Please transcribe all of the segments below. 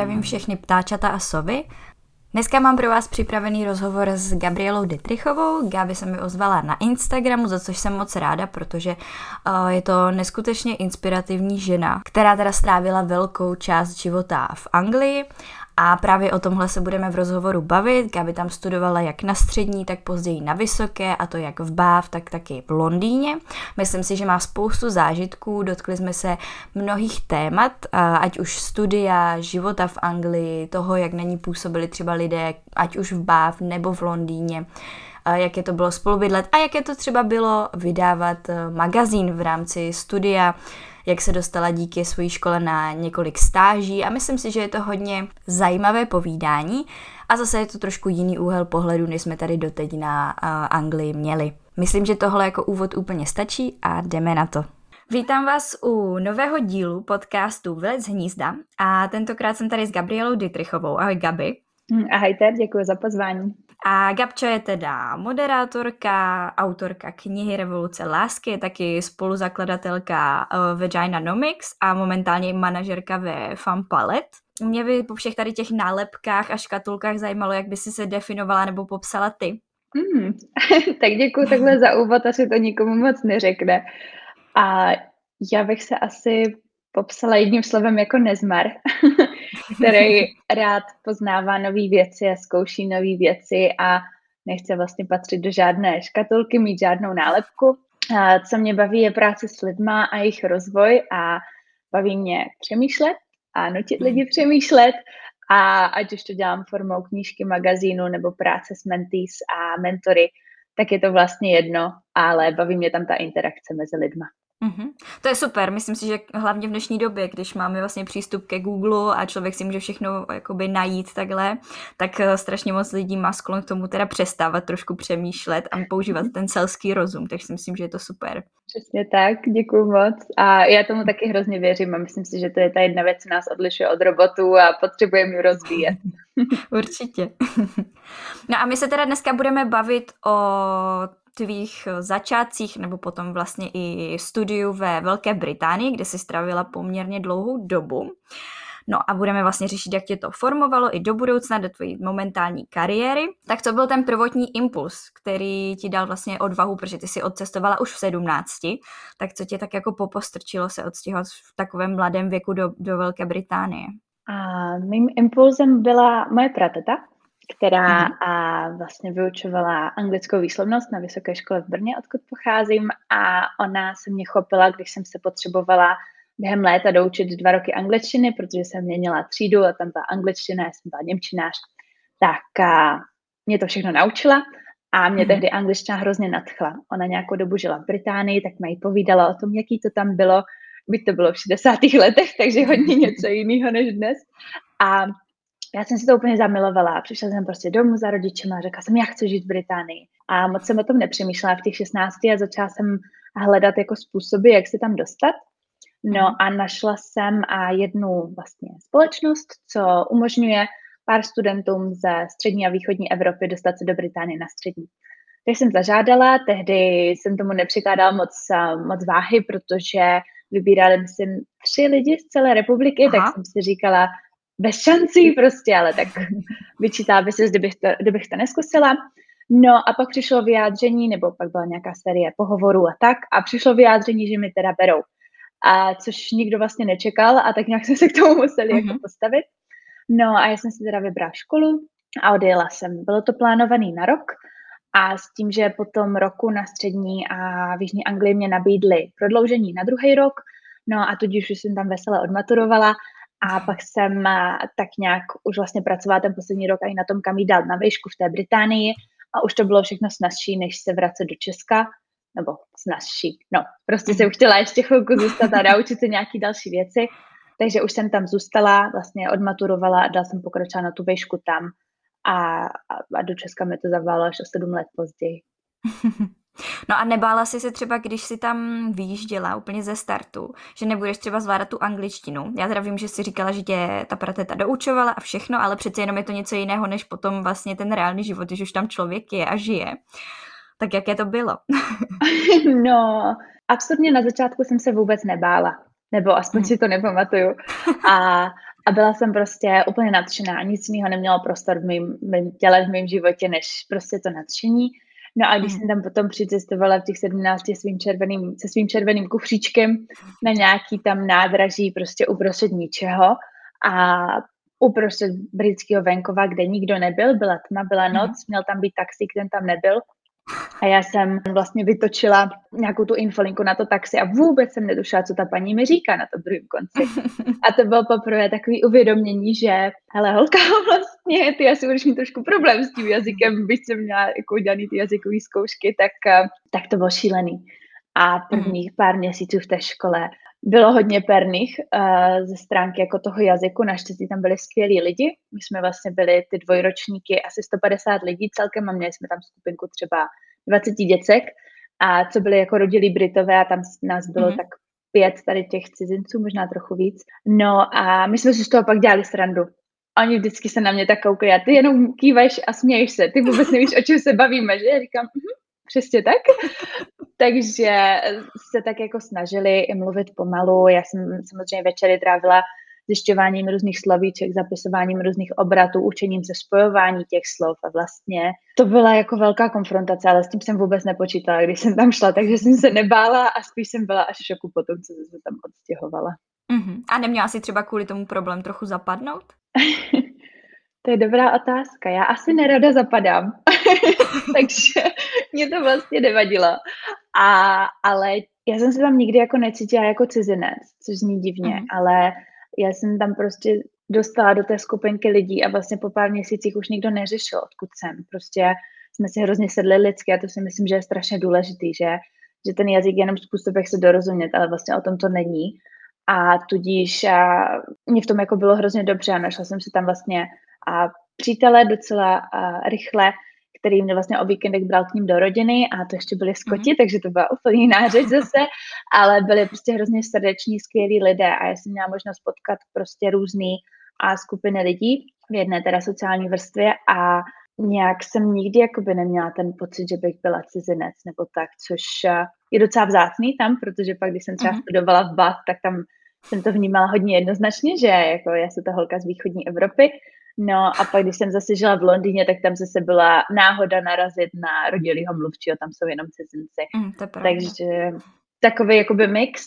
zdravím všechny ptáčata a sovy. Dneska mám pro vás připravený rozhovor s Gabrielou Detrichovou. Gabi se mi ozvala na Instagramu, za což jsem moc ráda, protože uh, je to neskutečně inspirativní žena, která teda strávila velkou část života v Anglii a právě o tomhle se budeme v rozhovoru bavit. Gabi tam studovala jak na střední, tak později na vysoké, a to jak v Báv, tak taky v Londýně. Myslím si, že má spoustu zážitků, dotkli jsme se mnohých témat, ať už studia, života v Anglii, toho, jak na ní působili třeba lidé, ať už v Báv nebo v Londýně jak je to bylo spolubydlet a jak je to třeba bylo vydávat eh, magazín v rámci studia, jak se dostala díky své škole na několik stáží a myslím si, že je to hodně zajímavé povídání a zase je to trošku jiný úhel pohledu, než jsme tady doteď na uh, Anglii měli. Myslím, že tohle jako úvod úplně stačí a jdeme na to. Vítám vás u nového dílu podcastu Vylec hnízda a tentokrát jsem tady s Gabrielou Dietrichovou. Ahoj Gabi. Ahojte, děkuji za pozvání. A Gabča je teda moderátorka, autorka knihy Revoluce lásky, taky spoluzakladatelka uh, Vagina Nomics a momentálně manažerka ve Palette. Mě by po všech tady těch nálepkách a škatulkách zajímalo, jak by si se definovala nebo popsala ty. Mm, tak děkuji takhle za úvod, asi to nikomu moc neřekne. A já bych se asi popsala jedním slovem jako nezmar, který rád poznává nové věci a zkouší nové věci a nechce vlastně patřit do žádné škatulky, mít žádnou nálepku. A co mě baví je práce s lidma a jejich rozvoj a baví mě přemýšlet a nutit lidi přemýšlet a ať už to dělám formou knížky, magazínu nebo práce s mentees a mentory, tak je to vlastně jedno, ale baví mě tam ta interakce mezi lidma. Mm-hmm. To je super, myslím si, že hlavně v dnešní době, když máme vlastně přístup ke Google a člověk si může všechno jakoby najít takhle, tak eh, strašně moc lidí má sklon k tomu teda přestávat trošku přemýšlet a používat ten selský rozum, takže si myslím, že je to super. Přesně tak, děkuji moc a já tomu taky hrozně věřím a myslím si, že to je ta jedna věc, co nás odlišuje od robotu a potřebujeme ji rozvíjet. Určitě. No a my se teda dneska budeme bavit o tvých eh, začátcích nebo potom vlastně i studiu ve Velké Británii, kde si stravila poměrně dlouhou dobu. No a budeme vlastně řešit, jak tě to formovalo i do budoucna, do tvojí momentální kariéry. Tak co byl ten prvotní impuls, který ti dal vlastně odvahu, protože ty si odcestovala už v 17, tak co tě tak jako popostrčilo se odstěhovat v takovém mladém věku do, do Velké Británie? A mým impulzem byla moje prateta, která mm. a vlastně vyučovala anglickou výslovnost na vysoké škole v Brně, odkud pocházím a ona se mě chopila, když jsem se potřebovala během léta doučit dva roky angličtiny, protože jsem měnila třídu a tam byla angličtina, já jsem byla němčinář, tak a mě to všechno naučila a mě mm. tehdy angličtina hrozně nadchla. Ona nějakou dobu žila v Británii, tak mi povídala o tom, jaký to tam bylo, byť to bylo v 60. letech, takže hodně něco jiného než dnes. A já jsem si to úplně zamilovala. Přišla jsem prostě domů za rodičema a řekla jsem, já chci žít v Británii. A moc jsem o tom nepřemýšlela v těch 16 a začala jsem hledat jako způsoby, jak se tam dostat. No a našla jsem a jednu vlastně společnost, co umožňuje pár studentům ze střední a východní Evropy dostat se do Británie na střední. Takže jsem zažádala, tehdy jsem tomu nepřikládala moc, moc váhy, protože vybírali, myslím, tři lidi z celé republiky, Aha. tak jsem si říkala, bez šancí prostě, ale tak vyčítá by se, kdybych to, kdybych to neskusila. No a pak přišlo vyjádření, nebo pak byla nějaká série pohovorů a tak, a přišlo vyjádření, že mi teda berou. A což nikdo vlastně nečekal a tak nějak jsme se k tomu museli mm-hmm. jako mhm. postavit. No a já jsem si teda vybrala školu a odjela jsem. Bylo to plánovaný na rok a s tím, že po tom roku na střední a v Jižní Anglii mě nabídli prodloužení na druhý rok, no a tudíž už jsem tam vesele odmaturovala a pak jsem eh, tak nějak už vlastně pracovala ten poslední rok i na tom, kam jít dál na výšku v té Británii a už to bylo všechno snazší, než se vracet do Česka, nebo snazší. No, prostě jsem chtěla ještě chvilku zůstat a naučit se nějaké další věci, takže už jsem tam zůstala, vlastně odmaturovala a dal jsem pokračovat na tu výšku tam a, a, a do Česka mi to zaválo až o sedm let později. No a nebála jsi se třeba, když si tam vyjížděla úplně ze startu, že nebudeš třeba zvládat tu angličtinu. Já teda vím, že jsi říkala, že tě ta prateta doučovala a všechno, ale přece jenom je to něco jiného, než potom vlastně ten reálný život, když už tam člověk je a žije. Tak jaké to bylo? no, absolutně na začátku jsem se vůbec nebála nebo aspoň si to nepamatuju. A, a byla jsem prostě úplně nadšená. Nic jiného nemělo prostor v mém těle, v mém životě, než prostě to nadšení. No a když mm. jsem tam potom přicestovala v těch 17 svým červeným, se svým červeným kufříčkem na nějaký tam nádraží prostě uprostřed ničeho a uprostřed britského venkova, kde nikdo nebyl, byla tma, byla noc, mm. měl tam být taxi, ten tam nebyl a já jsem vlastně vytočila nějakou tu infolinku na to taxi a vůbec jsem netušila, co ta paní mi říká na tom druhém konci. A to bylo poprvé takový uvědomění, že hele holka, vlastně ty asi budeš mít trošku problém s tím jazykem, byť jsem měla jako udělaný ty jazykové zkoušky, tak, eh, tak to bylo šílený. A prvních pár měsíců v té škole bylo hodně perných uh, ze stránky jako toho jazyku, naštěstí tam byli skvělí lidi. My jsme vlastně byli ty dvojročníky, asi 150 lidí celkem a měli jsme tam skupinku třeba 20 děcek a co byly jako rodilí Britové a tam nás bylo mm-hmm. tak pět tady těch cizinců, možná trochu víc. No a my jsme si z toho pak dělali srandu. Oni vždycky se na mě tak koukají a ty jenom kývaš a směješ se. Ty vůbec nevíš, o čem se bavíme, že? Já říkám, hm, přesně tak. Takže se tak jako snažili i mluvit pomalu. Já jsem samozřejmě večery trávila zjišťováním různých slovíček, zapisováním různých obratů, učením se spojování těch slov a vlastně to byla jako velká konfrontace, ale s tím jsem vůbec nepočítala, když jsem tam šla, takže jsem se nebála a spíš jsem byla až šoku po tom, co jsem se tam odstěhovala. Uh-huh. A neměla si třeba kvůli tomu problém trochu zapadnout? to je dobrá otázka. Já asi nerada zapadám, takže mě to vlastně nevadilo. A, ale já jsem se tam nikdy jako necítila jako cizinec, což zní divně, uh-huh. ale já jsem tam prostě dostala do té skupinky lidí a vlastně po pár měsících už nikdo neřešil, odkud jsem. Prostě jsme si hrozně sedli lidsky a to si myslím, že je strašně důležitý, že, že ten jazyk je jenom způsob, jak se dorozumět, ale vlastně o tom to není. A tudíž a mě v tom jako bylo hrozně dobře a našla jsem si tam vlastně a přítele docela rychle, který mě vlastně o víkendech bral k ním do rodiny a to ještě byli skoti, mm-hmm. takže to byla úplně jiná řeč zase, ale byli prostě hrozně srdeční, skvělí lidé a já jsem měla možnost potkat prostě různý a skupiny lidí v jedné teda sociální vrstvě a nějak jsem nikdy jakoby neměla ten pocit, že bych byla cizinec nebo tak, což je docela vzácný tam, protože pak, když jsem třeba mm-hmm. studovala v Bath, tak tam jsem to vnímala hodně jednoznačně, že jako já jsem ta holka z východní Evropy No a pak, když jsem zase žila v Londýně, tak tam zase byla náhoda narazit na rodilýho mluvčího, tam jsou jenom cizinci. Mm, to Takže takový jakoby mix,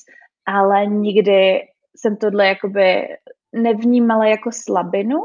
ale nikdy jsem tohle jakoby nevnímala jako slabinu,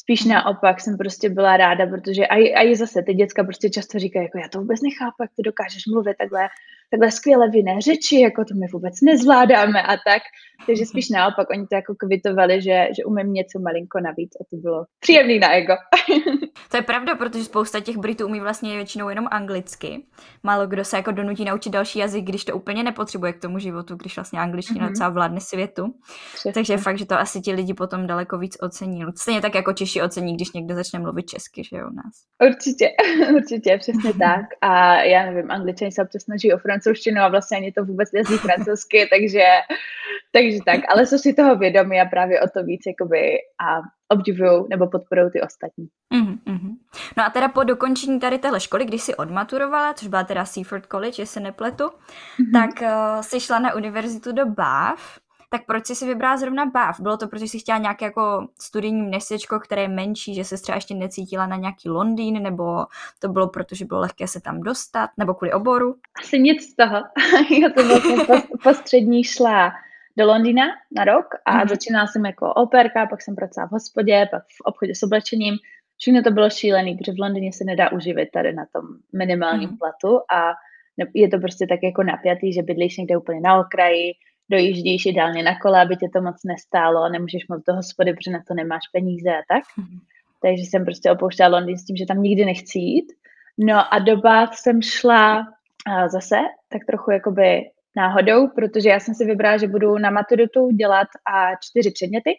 Spíš naopak jsem prostě byla ráda, protože a, a i zase ty děcka prostě často říkají, jako já to vůbec nechápu, jak ty dokážeš mluvit takhle, takhle skvěle v jiné řeči, jako to my vůbec nezvládáme a tak. Takže spíš naopak, oni to jako kvitovali, že, že umím něco malinko navíc a to bylo příjemný na ego. To je pravda, protože spousta těch Britů umí vlastně většinou jenom anglicky. Málo kdo se jako donutí naučit další jazyk, když to úplně nepotřebuje k tomu životu, když vlastně angličtina mm-hmm. docela vládne světu. Přesně. Takže fakt, že to asi ti lidi potom daleko víc ocení. Stejně tak jako Češi ocení, když někdo začne mluvit česky, že jo, u nás. Určitě, určitě, přesně tak. A já nevím, angličani se občas snaží o francouzštinu a vlastně ani to vůbec nezní francouzsky, takže, takže tak. Ale jsou si toho vědomí a právě o to víc jakoby a obdivují nebo podporují ty ostatní. Mm-hmm. No a teda po dokončení tady téhle školy, když jsi odmaturovala, což byla teda Seaford College, jestli nepletu, mm-hmm. tak uh, jsi šla na univerzitu do Bath. Tak proč jsi si vybrala zrovna Bath? Bylo to, protože jsi chtěla nějaké jako studijní městečko, které je menší, že se třeba ještě necítila na nějaký Londýn, nebo to bylo proto, že bylo lehké se tam dostat, nebo kvůli oboru? Asi nic z toho. Já to vlastně po, po střední šla do Londýna na rok a mm-hmm. začínala jsem jako operka, pak jsem pracovala v hospodě, pak v obchodě s oblečením. Všechno to bylo šílený, protože v Londýně se nedá uživit tady na tom minimálním mm-hmm. platu a je to prostě tak jako napjatý, že bydlíš někde úplně na okraji, dojíždíš ideálně na kole, aby tě to moc nestálo, nemůžeš moc do hospody, protože na to nemáš peníze a tak. Mm-hmm. Takže jsem prostě opouštěla Londýn s tím, že tam nikdy nechci jít. No a do Bath jsem šla zase tak trochu jakoby náhodou, protože já jsem si vybrala, že budu na maturitu dělat a čtyři předměty,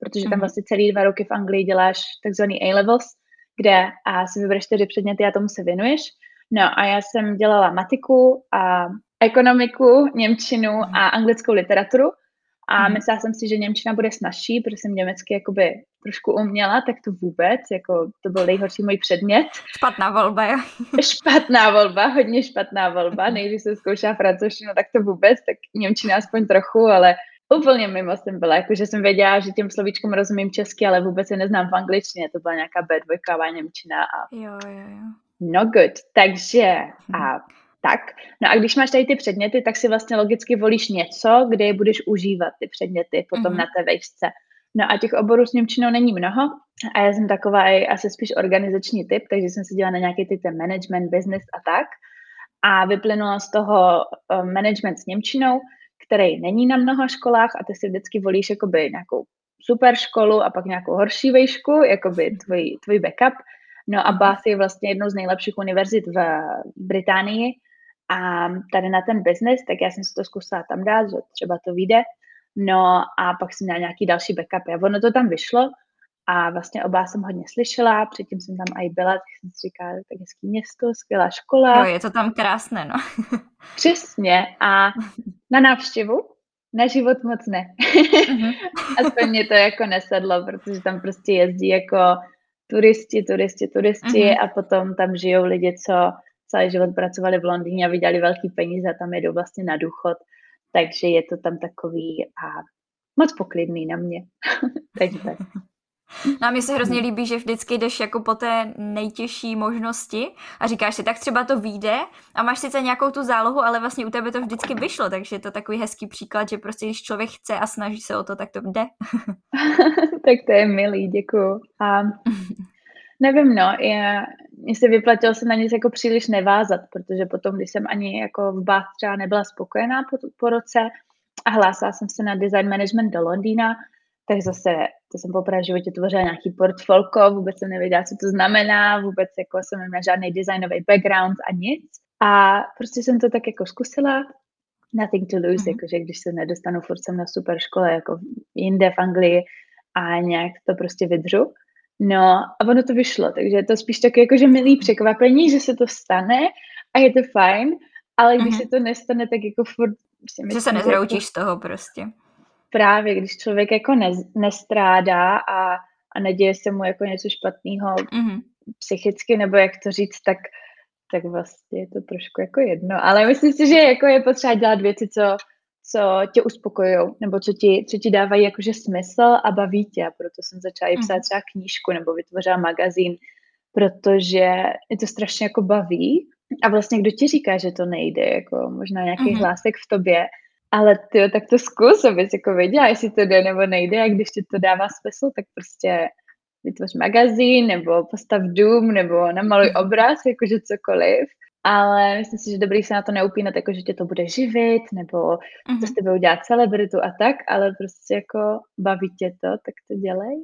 protože tam mhm. vlastně celý dva roky v Anglii děláš takzvaný A-levels, kde a si vybereš čtyři předměty a tomu se věnuješ. No a já jsem dělala matiku a ekonomiku, němčinu a mhm. anglickou literaturu a mm. myslela jsem si, že Němčina bude snažší, protože jsem německy jakoby trošku uměla, tak to vůbec, jako to byl nejhorší můj předmět. Špatná volba, jo. špatná volba, hodně špatná volba. Nejdřív jsem zkoušela francouzštinu, tak to vůbec, tak Němčina aspoň trochu, ale úplně mimo jsem byla, jakože jsem věděla, že těm slovíčkům rozumím česky, ale vůbec se neznám v angličtině, to byla nějaká B2 Němčina a jo, jo, jo. no good, takže a tak. No a když máš tady ty předměty, tak si vlastně logicky volíš něco, kde je budeš užívat ty předměty potom mm-hmm. na té vejšce. No a těch oborů s Němčinou není mnoho a já jsem taková i asi spíš organizační typ, takže jsem se dělala na nějaký typ management, business a tak. A vyplynula z toho uh, management s Němčinou, který není na mnoha školách a ty si vždycky volíš jakoby nějakou super školu a pak nějakou horší vejšku, jakoby tvůj, tvůj backup. No a Bath je vlastně jednou z nejlepších univerzit v Británii a tady na ten business, tak já jsem si to zkusila tam dát, že třeba to vyjde. No a pak jsem měla nějaký další backup. A ono to tam vyšlo a vlastně oba jsem hodně slyšela, předtím jsem tam i byla, tak jsem si říkala, tak hezký město, skvělá škola. Jo, je to tam krásné, no. Přesně. A na návštěvu na život moc ne. Mm-hmm. Aspoň mě to jako nesedlo, protože tam prostě jezdí jako turisti, turisti, turisti mm-hmm. a potom tam žijou lidi, co celý život pracovali v Londýně a vydělali velký peníze a tam jedou vlastně na důchod. Takže je to tam takový a moc poklidný na mě. takže tak. No a mně se hrozně líbí, že vždycky jdeš jako po té nejtěžší možnosti a říkáš si, tak třeba to vyjde a máš sice nějakou tu zálohu, ale vlastně u tebe to vždycky vyšlo, takže je to takový hezký příklad, že prostě když člověk chce a snaží se o to, tak to jde. tak to je milý, děkuju. A nevím, no, je, mně se vyplatilo se na nic jako příliš nevázat, protože potom, když jsem ani jako v Bath třeba nebyla spokojená po, po roce a hlásila jsem se na design management do Londýna, tak zase to jsem poprvé v životě tvořila nějaký portfolko, vůbec jsem nevěděla, co to znamená, vůbec jako jsem neměla žádný designový background a nic. A prostě jsem to tak jako zkusila, nothing to lose, mm-hmm. jakože když se nedostanu, furt jsem na super škole, jako jinde v Anglii a nějak to prostě vydřu. No a ono to vyšlo, takže je to spíš taky jakože milý překvapení, že se to stane a je to fajn, ale když mm-hmm. se to nestane, tak jako furt... Prostě že se nezroutíš z toho prostě právě, když člověk jako ne, nestrádá a, a neděje se mu jako něco špatného mm-hmm. psychicky, nebo jak to říct, tak, tak vlastně je to trošku jako jedno. Ale myslím si, že jako je potřeba dělat věci, co, co tě uspokojují, nebo co ti, co ti dávají jakože smysl a baví tě. A proto jsem začala i psát mm-hmm. třeba knížku nebo vytvořila magazín, protože je to strašně jako baví. A vlastně kdo ti říká, že to nejde, jako možná nějaký mm-hmm. hlásek v tobě, ale ty tak to zkus, abys jako věděla, jestli to jde nebo nejde a když ti to dává smysl, tak prostě vytvoř magazín nebo postav dům nebo namaluj mhm. obraz, jakože cokoliv. Ale myslím si, že dobrý se na to neupínat, jako že tě to bude živit, nebo mm-hmm. to s tebe udělat celebritu a tak, ale prostě jako baví tě to, tak to dělej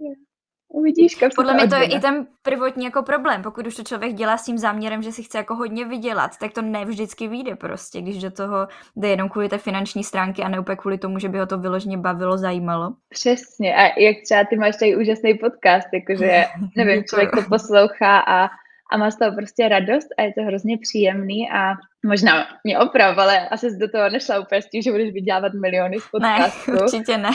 uvidíš, kam Podle mě to je i ten prvotní jako problém, pokud už to člověk dělá s tím záměrem, že si chce jako hodně vydělat, tak to ne vždycky vyjde prostě, když do toho jde jenom kvůli té finanční stránky a ne úplně kvůli tomu, že by ho to vyloženě bavilo, zajímalo. Přesně a jak třeba ty máš tady úžasný podcast, jakože nevím, člověk to poslouchá a a má z toho prostě radost a je to hrozně příjemný a možná mě oprav, ale asi do toho nešla úplně s tím, že budeš vydělávat miliony z podcastu. Ne, určitě ne.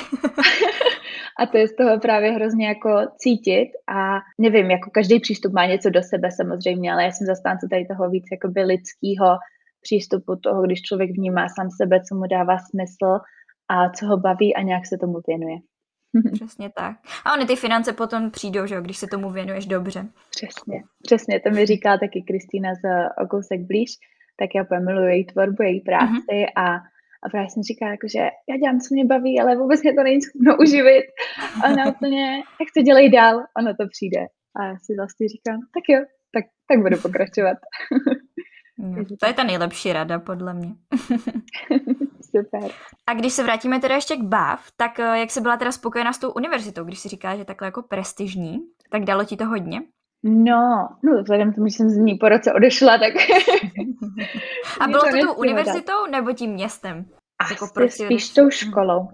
a to je z toho právě hrozně jako cítit a nevím, jako každý přístup má něco do sebe samozřejmě, ale já jsem zastánce tady toho víc jakoby lidského přístupu toho, když člověk vnímá sám sebe, co mu dává smysl a co ho baví a nějak se tomu věnuje. Přesně tak. A ony ty finance potom přijdou, že jo, když se tomu věnuješ dobře. Přesně, přesně. To mi říká taky Kristýna z O kousek blíž, tak já úplně miluji její tvorbu, její práci mm-hmm. a, a právě jsem říká, jako, že já dělám, co mě baví, ale vůbec mě to není schopno uživit. A ona úplně, jak to dělej dál, ono to přijde. A já si vlastně říkám, tak jo, tak, tak budu pokračovat. No, to je ta nejlepší rada, podle mě. Super. A když se vrátíme teda ještě k BAV, tak eh, jak jsi byla teda spokojená s tou univerzitou, když si říká, že takhle jako prestižní, tak dalo ti to hodně? No, no vzhledem k tomu, že jsem z ní po roce odešla, tak... A bylo to, to tou univerzitou dát. nebo tím městem? Asi jako prostě spíš tou školou.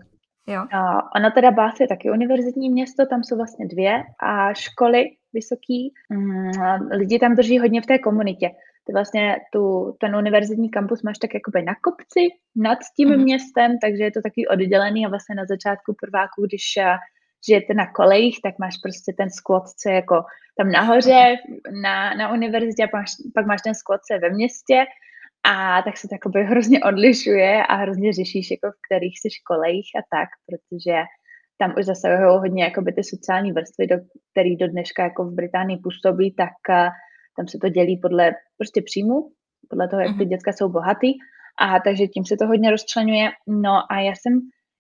Jo. No, ona teda Bath je taky univerzitní město, tam jsou vlastně dvě a školy vysoký. Mm, lidi tam drží hodně v té komunitě ty vlastně tu, ten univerzitní kampus máš tak jakoby na kopci nad tím mm. městem, takže je to taky oddělený a vlastně na začátku prváku, když eh, žijete na kolejích, tak máš prostě ten squat, co je jako tam nahoře na, na univerzitě a pak máš, pak máš ten squat, co je ve městě A tak se to jakoby hrozně odlišuje a hrozně řešíš, jako v kterých si školejch a tak, protože tam už zasahují hodně jakoby ty sociální vrstvy, do, který do dneška jako v Británii působí, tak uh, tam se to dělí podle prostě příjmu, podle toho, jak ty mhm. děcka jsou bohatý. A takže tím se to hodně rozčlenuje. No a já jsem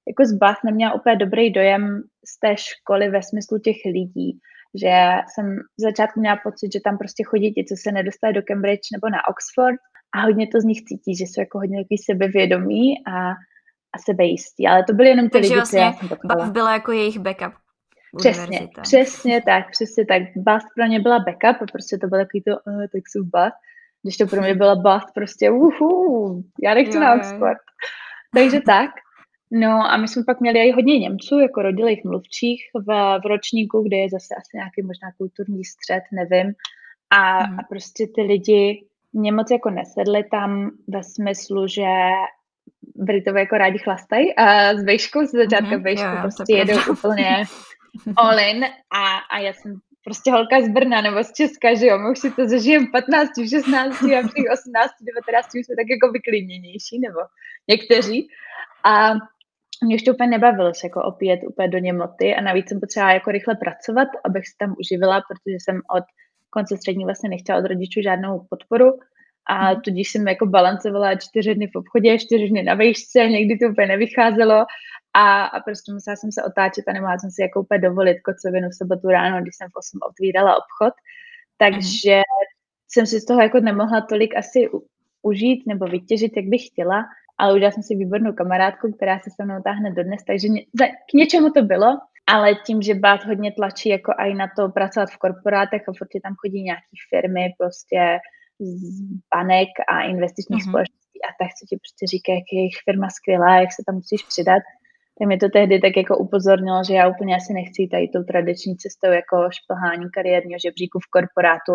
jako z Bath neměla úplně dobrý dojem z té školy ve smyslu těch lidí, že jsem v začátku měla pocit, že tam prostě chodí ti, co se nedostali do Cambridge nebo na Oxford a hodně to z nich cítí, že jsou jako hodně takový sebevědomí a, a sebejistí. Ale to byly jenom ty Takže lidi, vlastně co já jsem potkala. Byla jako jejich backup. Přesně, univerzita. přesně tak, přesně tak. Bath pro ně byla backup, a prostě to bylo takový to, uh, tak jsou když to pro mě byla Bath, prostě uhu, já nechci na Oxford. Takže tak. No a my jsme pak měli i hodně Němců, jako rodilých mluvčích v, v ročníku, kde je zase asi nějaký možná kulturní střed, nevím. A, hmm. a prostě ty lidi mě moc jako nesedli tam ve smyslu, že Britové jako rádi chlastají a s vejškou, z začátka mm-hmm, vejšku prostě jedou úplně all in a, a já jsem prostě holka z Brna nebo z Česka, že jo, my už si to zažijem 15, 16 a při 18, 19 už jsme tak jako vyklidněnější, nebo někteří. A mě už to úplně nebavilo se jako opět úplně do němoty a navíc jsem potřebovala jako rychle pracovat, abych se tam uživila, protože jsem od konce střední vlastně nechtěla od rodičů žádnou podporu a mhm. tudíž jsem jako balancovala čtyři dny v obchodě, čtyři dny na vejšce, někdy to úplně nevycházelo a, a prostě musela jsem se otáčet a nemohla jsem si jako úplně dovolit kocovinu v sobotu ráno, když jsem v 8 otvírala obchod. Takže mm. jsem si z toho jako nemohla tolik asi užít nebo vytěžit, jak bych chtěla, ale udělala jsem si výbornou kamarádku, která se se mnou táhne dodnes, takže k něčemu to bylo, ale tím, že bát hodně tlačí jako aj na to pracovat v korporátech a furt tam chodí nějaký firmy prostě z banek a investičních mm-hmm. společností a tak, co ti prostě říká, jak je jejich firma skvělá, jak se tam musíš přidat, tak mi to tehdy tak jako upozornilo, že já úplně asi nechci tady tou tradiční cestou jako šplhání kariérního žebříku v korporátu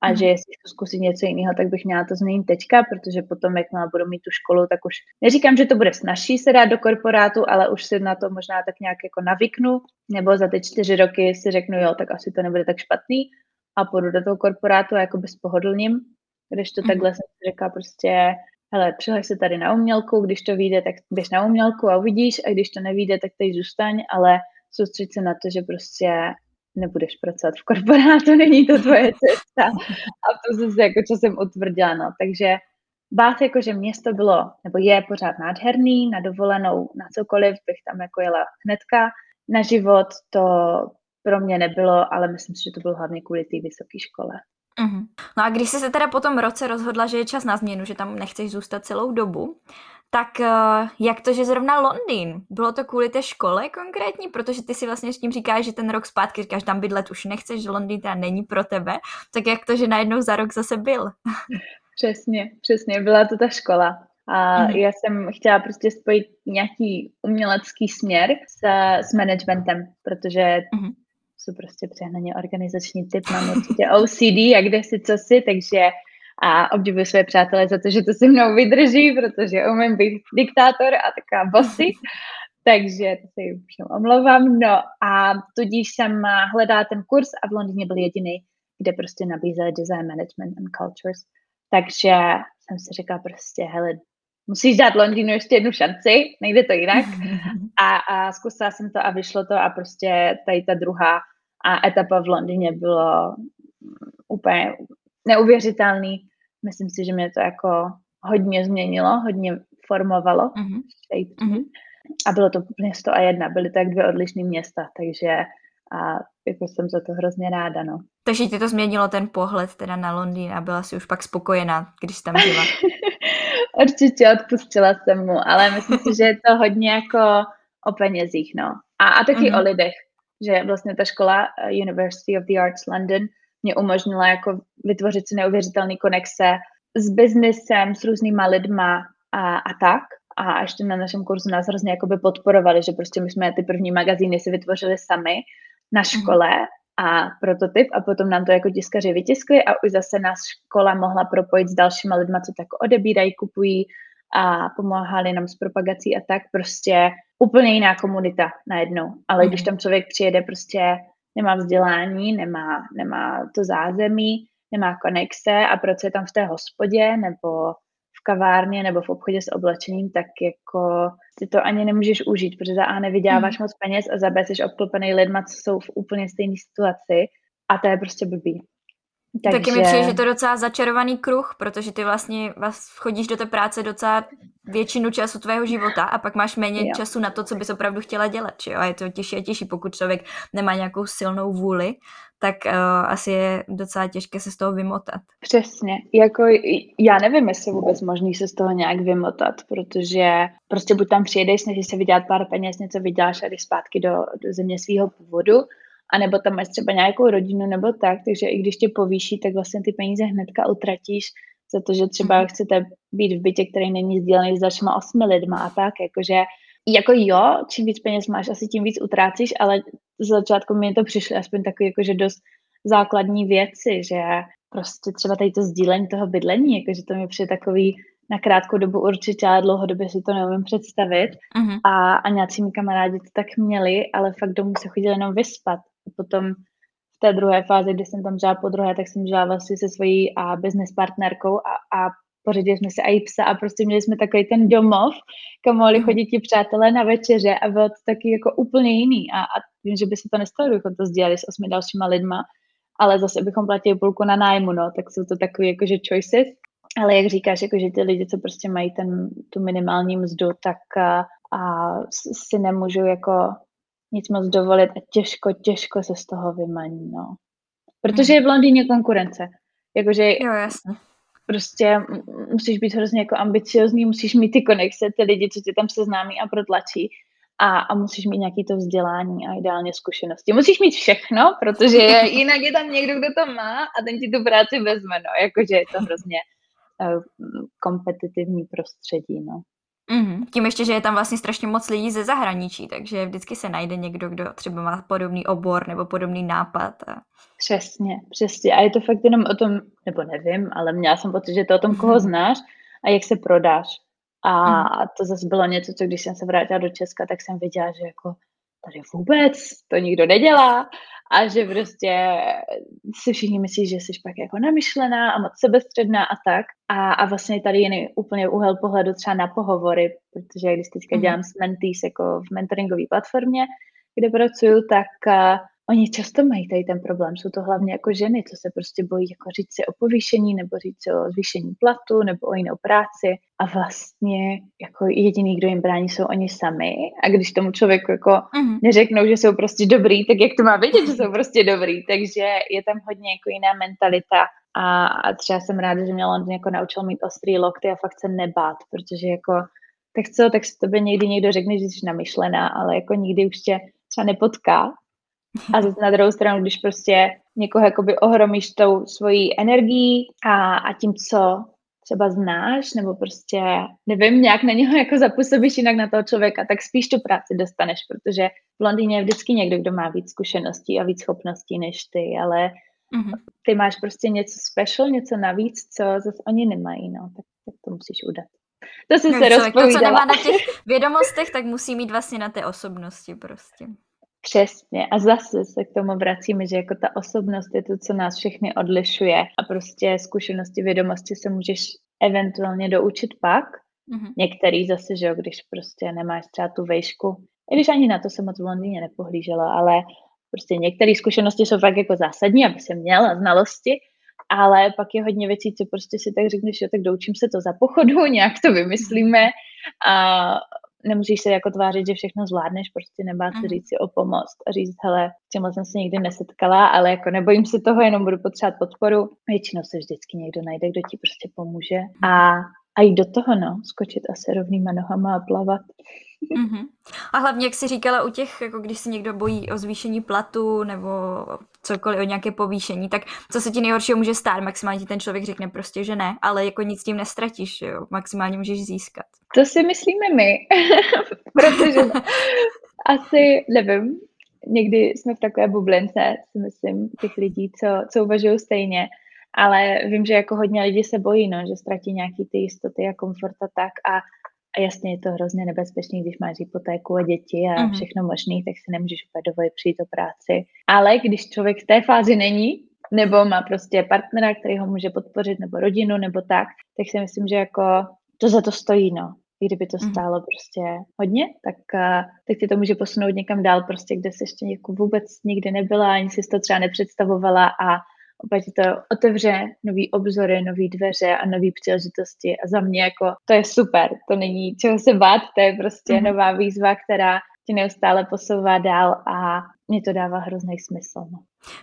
a mm. že jestli chci zkusit něco jiného, tak bych měla to změnit teďka, protože potom, jak budu mít tu školu, tak už neříkám, že to bude snažší se dát do korporátu, ale už si na to možná tak nějak jako navyknu, nebo za ty čtyři roky si řeknu, jo, tak asi to nebude tak špatný a půjdu do toho korporátu a jako bez pohodlním, když to mm. takhle jsem si řekla prostě, hele, přihlaš se tady na umělku, když to vyjde, tak běž na umělku a uvidíš, a když to nevíde, tak tady zůstaň, ale soustřeď se na to, že prostě nebudeš pracovat v korporátu, není to tvoje cesta. A to zase jako časem utvrdila, no. Takže Bath jakože město bylo, nebo je pořád nádherný, na dovolenou, na cokoliv bych tam jako jela hnedka. Na život to pro mě nebylo, ale myslím si, že to bylo hlavně kvůli té vysoké škole. Uh-huh. No a když jsi se teda po tom roce rozhodla, že je čas na změnu, že tam nechceš zůstat celou dobu, tak uh, jak to, že zrovna Londýn? Bylo to kvůli té škole konkrétní? Protože ty si vlastně s tím říkáš, že ten rok zpátky říkáš, tam bydlet už nechceš, že Londýn teda není pro tebe. Tak jak to, že najednou za rok zase byl? Přesně, přesně, byla to ta škola. A mm. já jsem chtěla prostě spojit nějaký umělecký směr s, s managementem, protože mm jsou prostě přehnaně organizační typ, mám určitě OCD a kde si co si, takže a obdivuji své přátelé za to, že to se mnou vydrží, protože umím být diktátor a taková bossy, takže to se jim omlouvám. No a tudíž jsem hledala ten kurz a v Londýně byl jediný, kde prostě nabízeli design management and cultures. Takže jsem si říkala prostě, hele, musíš dát Londýnu ještě jednu šanci, nejde to jinak. A, a zkusila jsem to a vyšlo to a prostě tady ta druhá a etapa v Londýně bylo úplně neuvěřitelný. Myslím si, že mě to jako hodně změnilo, hodně formovalo. Mm-hmm. Mm-hmm. A bylo to město a jedna, byly tak dvě odlišné města, takže a jako jsem za to hrozně ráda, no. Takže ti to změnilo ten pohled teda na Londýn a byla si už pak spokojená, když tam žila? Určitě odpustila jsem mu, ale myslím si, že je to hodně jako o penězích, no. A, a taky mm-hmm. o lidech, že vlastně ta škola eh, University of the Arts London mě umožnila jako vytvořit si neuvěřitelný konexe s biznesem, s různýma lidma a, a tak. A ještě na našem kurzu nás hrozně jakoby podporovali, že prostě my jsme ty první magazíny si vytvořili sami na mhm. škole a prototyp a potom nám to jako tiskaři vytiskli a už zase nás škola mohla propojit s dalšíma lidma, co tak odebírají, kupují a pomáhali nám s propagací a tak prostě úplně jiná komunita najednou. Ale mm. když tam člověk přijede, prostě nemá vzdělání, nemá, nemá to zázemí, nemá konexe a pracuje tam v té hospodě nebo kavárně nebo v obchodě s oblečením, tak jako si to ani nemůžeš užít, protože za A nevyděláváš mm. moc peněz a za B jsi obklopený lidma, co jsou v úplně stejné situaci a to je prostě blbý. Takže... Taky mi přijde, že to je docela začarovaný kruh, protože ty vlastně chodíš do té práce docela většinu času tvého života a pak máš méně jo. času na to, co bys opravdu chtěla dělat. Že jo? A je to těžší a těžší, pokud člověk nemá nějakou silnou vůli, tak uh, asi je docela těžké se z toho vymotat. Přesně. Jako, já nevím, jestli vůbec možný se z toho nějak vymotat, protože prostě buď tam přijedeš, snažíš se vydělat pár peněz, něco vyděláš a jdeš zpátky do, do země svého původu, anebo tam máš třeba nějakou rodinu nebo tak, takže i když tě povýší, tak vlastně ty peníze hnedka utratíš za to, že třeba mhm. chcete být v bytě, který není sdílený s dalšíma osmi lidma a tak, jakože jako jo, čím víc peněz máš, asi tím víc utrácíš, ale z začátku mi to přišly aspoň takové jakože dost základní věci, že prostě třeba tady to sdílení toho bydlení, jakože to mi přijde takový na krátkou dobu určitě, ale dlouhodobě si to neumím představit. Uh-huh. A, a nějací mi kamarádi to tak měli, ale fakt domů se chodili jenom vyspat. A potom v té druhé fázi, kdy jsem tam žila po druhé, tak jsem žila vlastně se svojí a business partnerkou a, a pořídili jsme si i psa a prostě měli jsme takový ten domov, kam mohli mhm. chodit ti přátelé na večeře a bylo to taky jako úplně jiný a, a vím, že by se to nestalo, kdybychom to sdělali s osmi dalšíma lidma, ale zase bychom platili půlku na nájmu, no, tak jsou to takové jakože choices, ale jak říkáš, jako, že ty lidi, co prostě mají ten, tu minimální mzdu, tak a, a si nemůžou jako nic moc dovolit a těžko, těžko se z toho vymaní, no. Protože je v Londýně konkurence. Jakože jo, jasně. prostě musíš být hrozně jako ambiciozní, musíš mít ty konexe, ty lidi, co tě tam seznámí a protlačí a, a musíš mít nějaký to vzdělání a ideálně zkušenosti. Musíš mít všechno, protože jinak je tam někdo, kdo to má a ten ti tu práci vezme, no. Jakože je to hrozně uh, kompetitivní prostředí, no. Mm-hmm. Tím ještě, že je tam vlastně strašně moc lidí ze zahraničí, takže vždycky se najde někdo, kdo třeba má podobný obor nebo podobný nápad. A... Přesně, přesně. A je to fakt jenom o tom, nebo nevím, ale měla jsem pocit, že to o tom, koho mhm. znáš a jak se prodáš. A mm. to zase bylo něco, co když jsem se vrátila do Česka, tak jsem viděla, že jako tady vůbec to nikdo nedělá a že prostě si všichni myslí, že jsi pak jako namyšlená a moc sebestředná a tak. A, a vlastně tady jiný úplně úhel pohledu třeba na pohovory, protože když teďka mhm. dělám s mentees jako v mentoringové platformě, kde pracuju, tak Oni často mají tady ten problém, jsou to hlavně jako ženy, co se prostě bojí jako říct si o povýšení nebo říct si o zvýšení platu nebo o jinou práci. A vlastně jako jediný, kdo jim brání, jsou oni sami. A když tomu člověku jako uh-huh. neřeknou, že jsou prostě dobrý, tak jak to má vědět, že jsou prostě dobrý, takže je tam hodně jako jiná mentalita. A, a třeba jsem ráda, že mě London jako naučil mít ostrý lokty a fakt se nebát, protože jako tak co, tak si tobě někdy někdo řekne, že jsi namyšlená, ale jako nikdy už tě třeba nepotká a zase na druhou stranu, když prostě někoho jakoby ohromíš tou svojí energií a, a tím, co třeba znáš, nebo prostě, nevím, nějak na něho jako zapůsobíš jinak na toho člověka, tak spíš tu práci dostaneš, protože v Londýně je vždycky někdo, kdo má víc zkušeností a víc schopností než ty, ale mm-hmm. ty máš prostě něco special, něco navíc, co zase oni nemají, no, tak, tak to musíš udat. To jsem no, se rozpovídala. To, co nemá na těch vědomostech, tak musí mít vlastně na té osobnosti prostě. Přesně. A zase se k tomu vracíme, že jako ta osobnost je to, co nás všechny odlišuje a prostě zkušenosti, vědomosti se můžeš eventuálně doučit pak. Mm-hmm. Některý zase, že jo, když prostě nemáš třeba tu vejšku, i když ani na to jsem moc v Londýně nepohlížela, ale prostě některé zkušenosti jsou fakt jako zásadní, aby se měla znalosti, ale pak je hodně věcí, co prostě si tak řekneš, že tak doučím se to za pochodu, nějak to vymyslíme a nemusíš se jako tvářit, že všechno zvládneš, prostě nebát se mhm. říct si o pomoc a říct, hele, s tímhle jsem se nikdy nesetkala, ale jako nebojím se toho, jenom budu potřebovat podporu. Většinou se vždycky někdo najde, kdo ti prostě pomůže a, a jít do toho, no, skočit asi rovnýma nohama a plavat. Mm-hmm. A hlavně, jak jsi říkala, u těch, jako když si někdo bojí o zvýšení platu nebo cokoliv, o nějaké povýšení, tak co se ti nejhoršího může stát? Maximálně ti ten člověk řekne prostě, že ne, ale jako nic tím nestratíš, jo? maximálně můžeš získat. To si myslíme my, protože asi, nevím, někdy jsme v takové bublince, si myslím, těch lidí, co, co uvažují stejně, ale vím, že jako hodně lidí se bojí, no, že ztratí nějaký ty jistoty a komfort a tak a a jasně je to hrozně nebezpečné, když máš hypotéku a děti a mm-hmm. všechno možné, tak si nemůžeš úplně dovolit přijít o práci. Ale když člověk v té fázi není, nebo má prostě partnera, který ho může podpořit, nebo rodinu, nebo tak, tak si myslím, že jako to za to stojí, no. I kdyby to mhm. stálo prostě hodně, tak, uh, tak ti to může posunout někam dál, prostě kde jsi ještě jako vůbec nikdy nebyla, ani si to třeba nepředstavovala a opět to otevře nový obzory, nový dveře a nové příležitosti a za mě jako to je super, to není čeho se bát, to je prostě mm-hmm. nová výzva, která tě neustále posouvá dál a mě to dává hrozný smysl. No.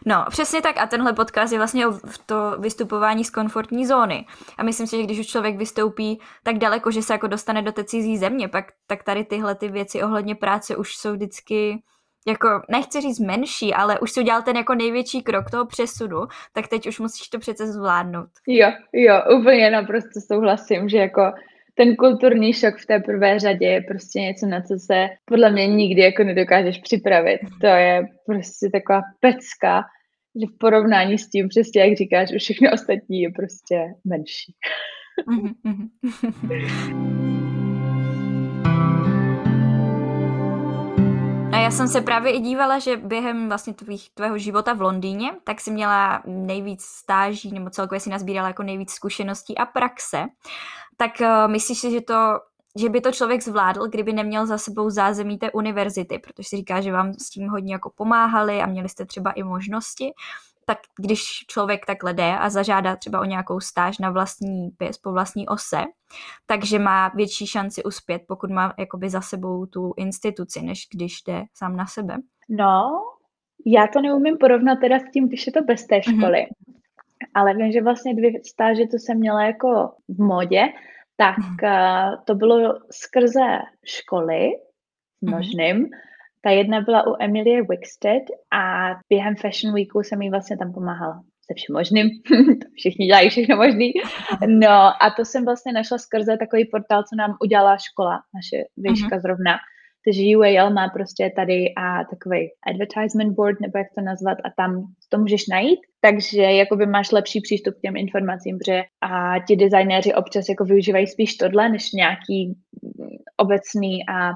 No, přesně tak a tenhle podcast je vlastně o to vystupování z komfortní zóny. A myslím si, že když už člověk vystoupí tak daleko, že se jako dostane do té cizí země, pak tak tady tyhle ty věci ohledně práce už jsou vždycky jako, nechci říct menší, ale už si udělal ten jako největší krok toho přesunu, tak teď už musíš to přece zvládnout. Jo, jo, úplně naprosto souhlasím, že jako ten kulturní šok v té prvé řadě je prostě něco, na co se podle mě nikdy jako nedokážeš připravit. To je prostě taková pecka, že v porovnání s tím, přesně jak říkáš, už všechno ostatní je prostě menší. já jsem se právě i dívala, že během vlastně tvých, tvého života v Londýně, tak si měla nejvíc stáží, nebo celkově si nazbírala jako nejvíc zkušeností a praxe. Tak uh, myslíš si, že to že by to člověk zvládl, kdyby neměl za sebou zázemí té univerzity, protože si říká, že vám s tím hodně jako pomáhali a měli jste třeba i možnosti, tak když člověk takhle jde a zažádá třeba o nějakou stáž na vlastní pěs po vlastní ose, takže má větší šanci uspět, pokud má jakoby za sebou tu instituci, než když jde sám na sebe. No, já to neumím porovnat teda s tím, když je to bez té mhm. školy. Mm-hmm. Ale vím, že vlastně dvě stáže, to jsem měla jako v modě, tak mm-hmm. to bylo skrze školy, mhm. možným, mm-hmm ta jedna byla u Emilie Wickstead a během Fashion Weeku jsem jí vlastně tam pomáhala se vším možným. Všichni dělají všechno možný. No a to jsem vlastně našla skrze takový portál, co nám udělala škola, naše výška uh-huh. zrovna. Takže UAL má prostě tady a takový advertisement board, nebo jak to nazvat, a tam to můžeš najít. Takže jakoby máš lepší přístup k těm informacím, protože a ti designéři občas jako využívají spíš tohle, než nějaký obecný a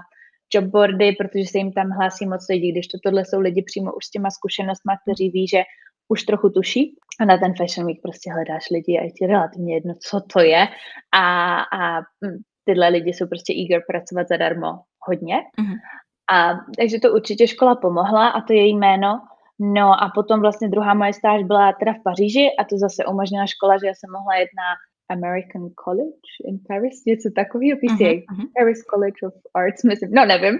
jobboardy, protože se jim tam hlásí moc lidí, když to tohle jsou lidi přímo už s těma zkušenostmi, kteří ví, že už trochu tuší a na ten Fashion Week prostě hledáš lidi a je ti relativně jedno, co to je a, a hm, tyhle lidi jsou prostě eager pracovat zadarmo hodně. Mm-hmm. A, takže to určitě škola pomohla a to je jméno. No a potom vlastně druhá moje stáž byla teda v Paříži a to zase umožnila škola, že já jsem mohla jít na American College in Paris, něco takového, PCA, uh-huh, uh-huh. Paris College of Arts, myslím, no nevím.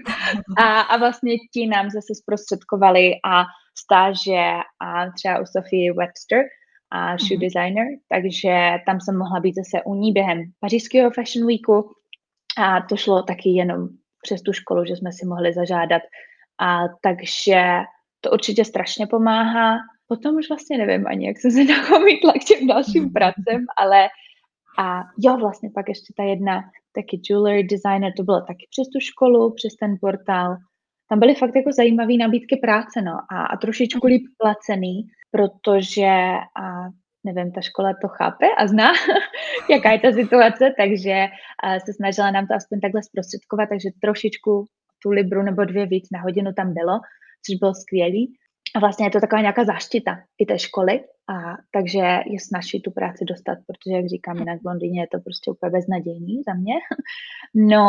A, a vlastně ti nám zase zprostředkovali a stáže a třeba u Sophie Webster a shoe uh-huh. designer, takže tam jsem mohla být zase u ní během pařížského Fashion Weeku a to šlo taky jenom přes tu školu, že jsme si mohli zažádat. A takže to určitě strašně pomáhá. Potom už vlastně nevím ani, jak jsem se nachomítla k těm dalším pracem, ale a jo, vlastně pak ještě ta jedna taky jewelry designer, to bylo taky přes tu školu, přes ten portál. Tam byly fakt jako zajímavé nabídky práce, no, a, a trošičku líp placený, protože a nevím, ta škola to chápe a zná, jaká je ta situace, takže a, se snažila nám to aspoň takhle zprostředkovat, takže trošičku tu libru nebo dvě víc na hodinu tam bylo, což bylo skvělý. A vlastně je to taková nějaká záštita i té školy, a takže je snažší tu práci dostat, protože, jak říkám, jinak v Londýně je to prostě úplně beznadějný za mě. No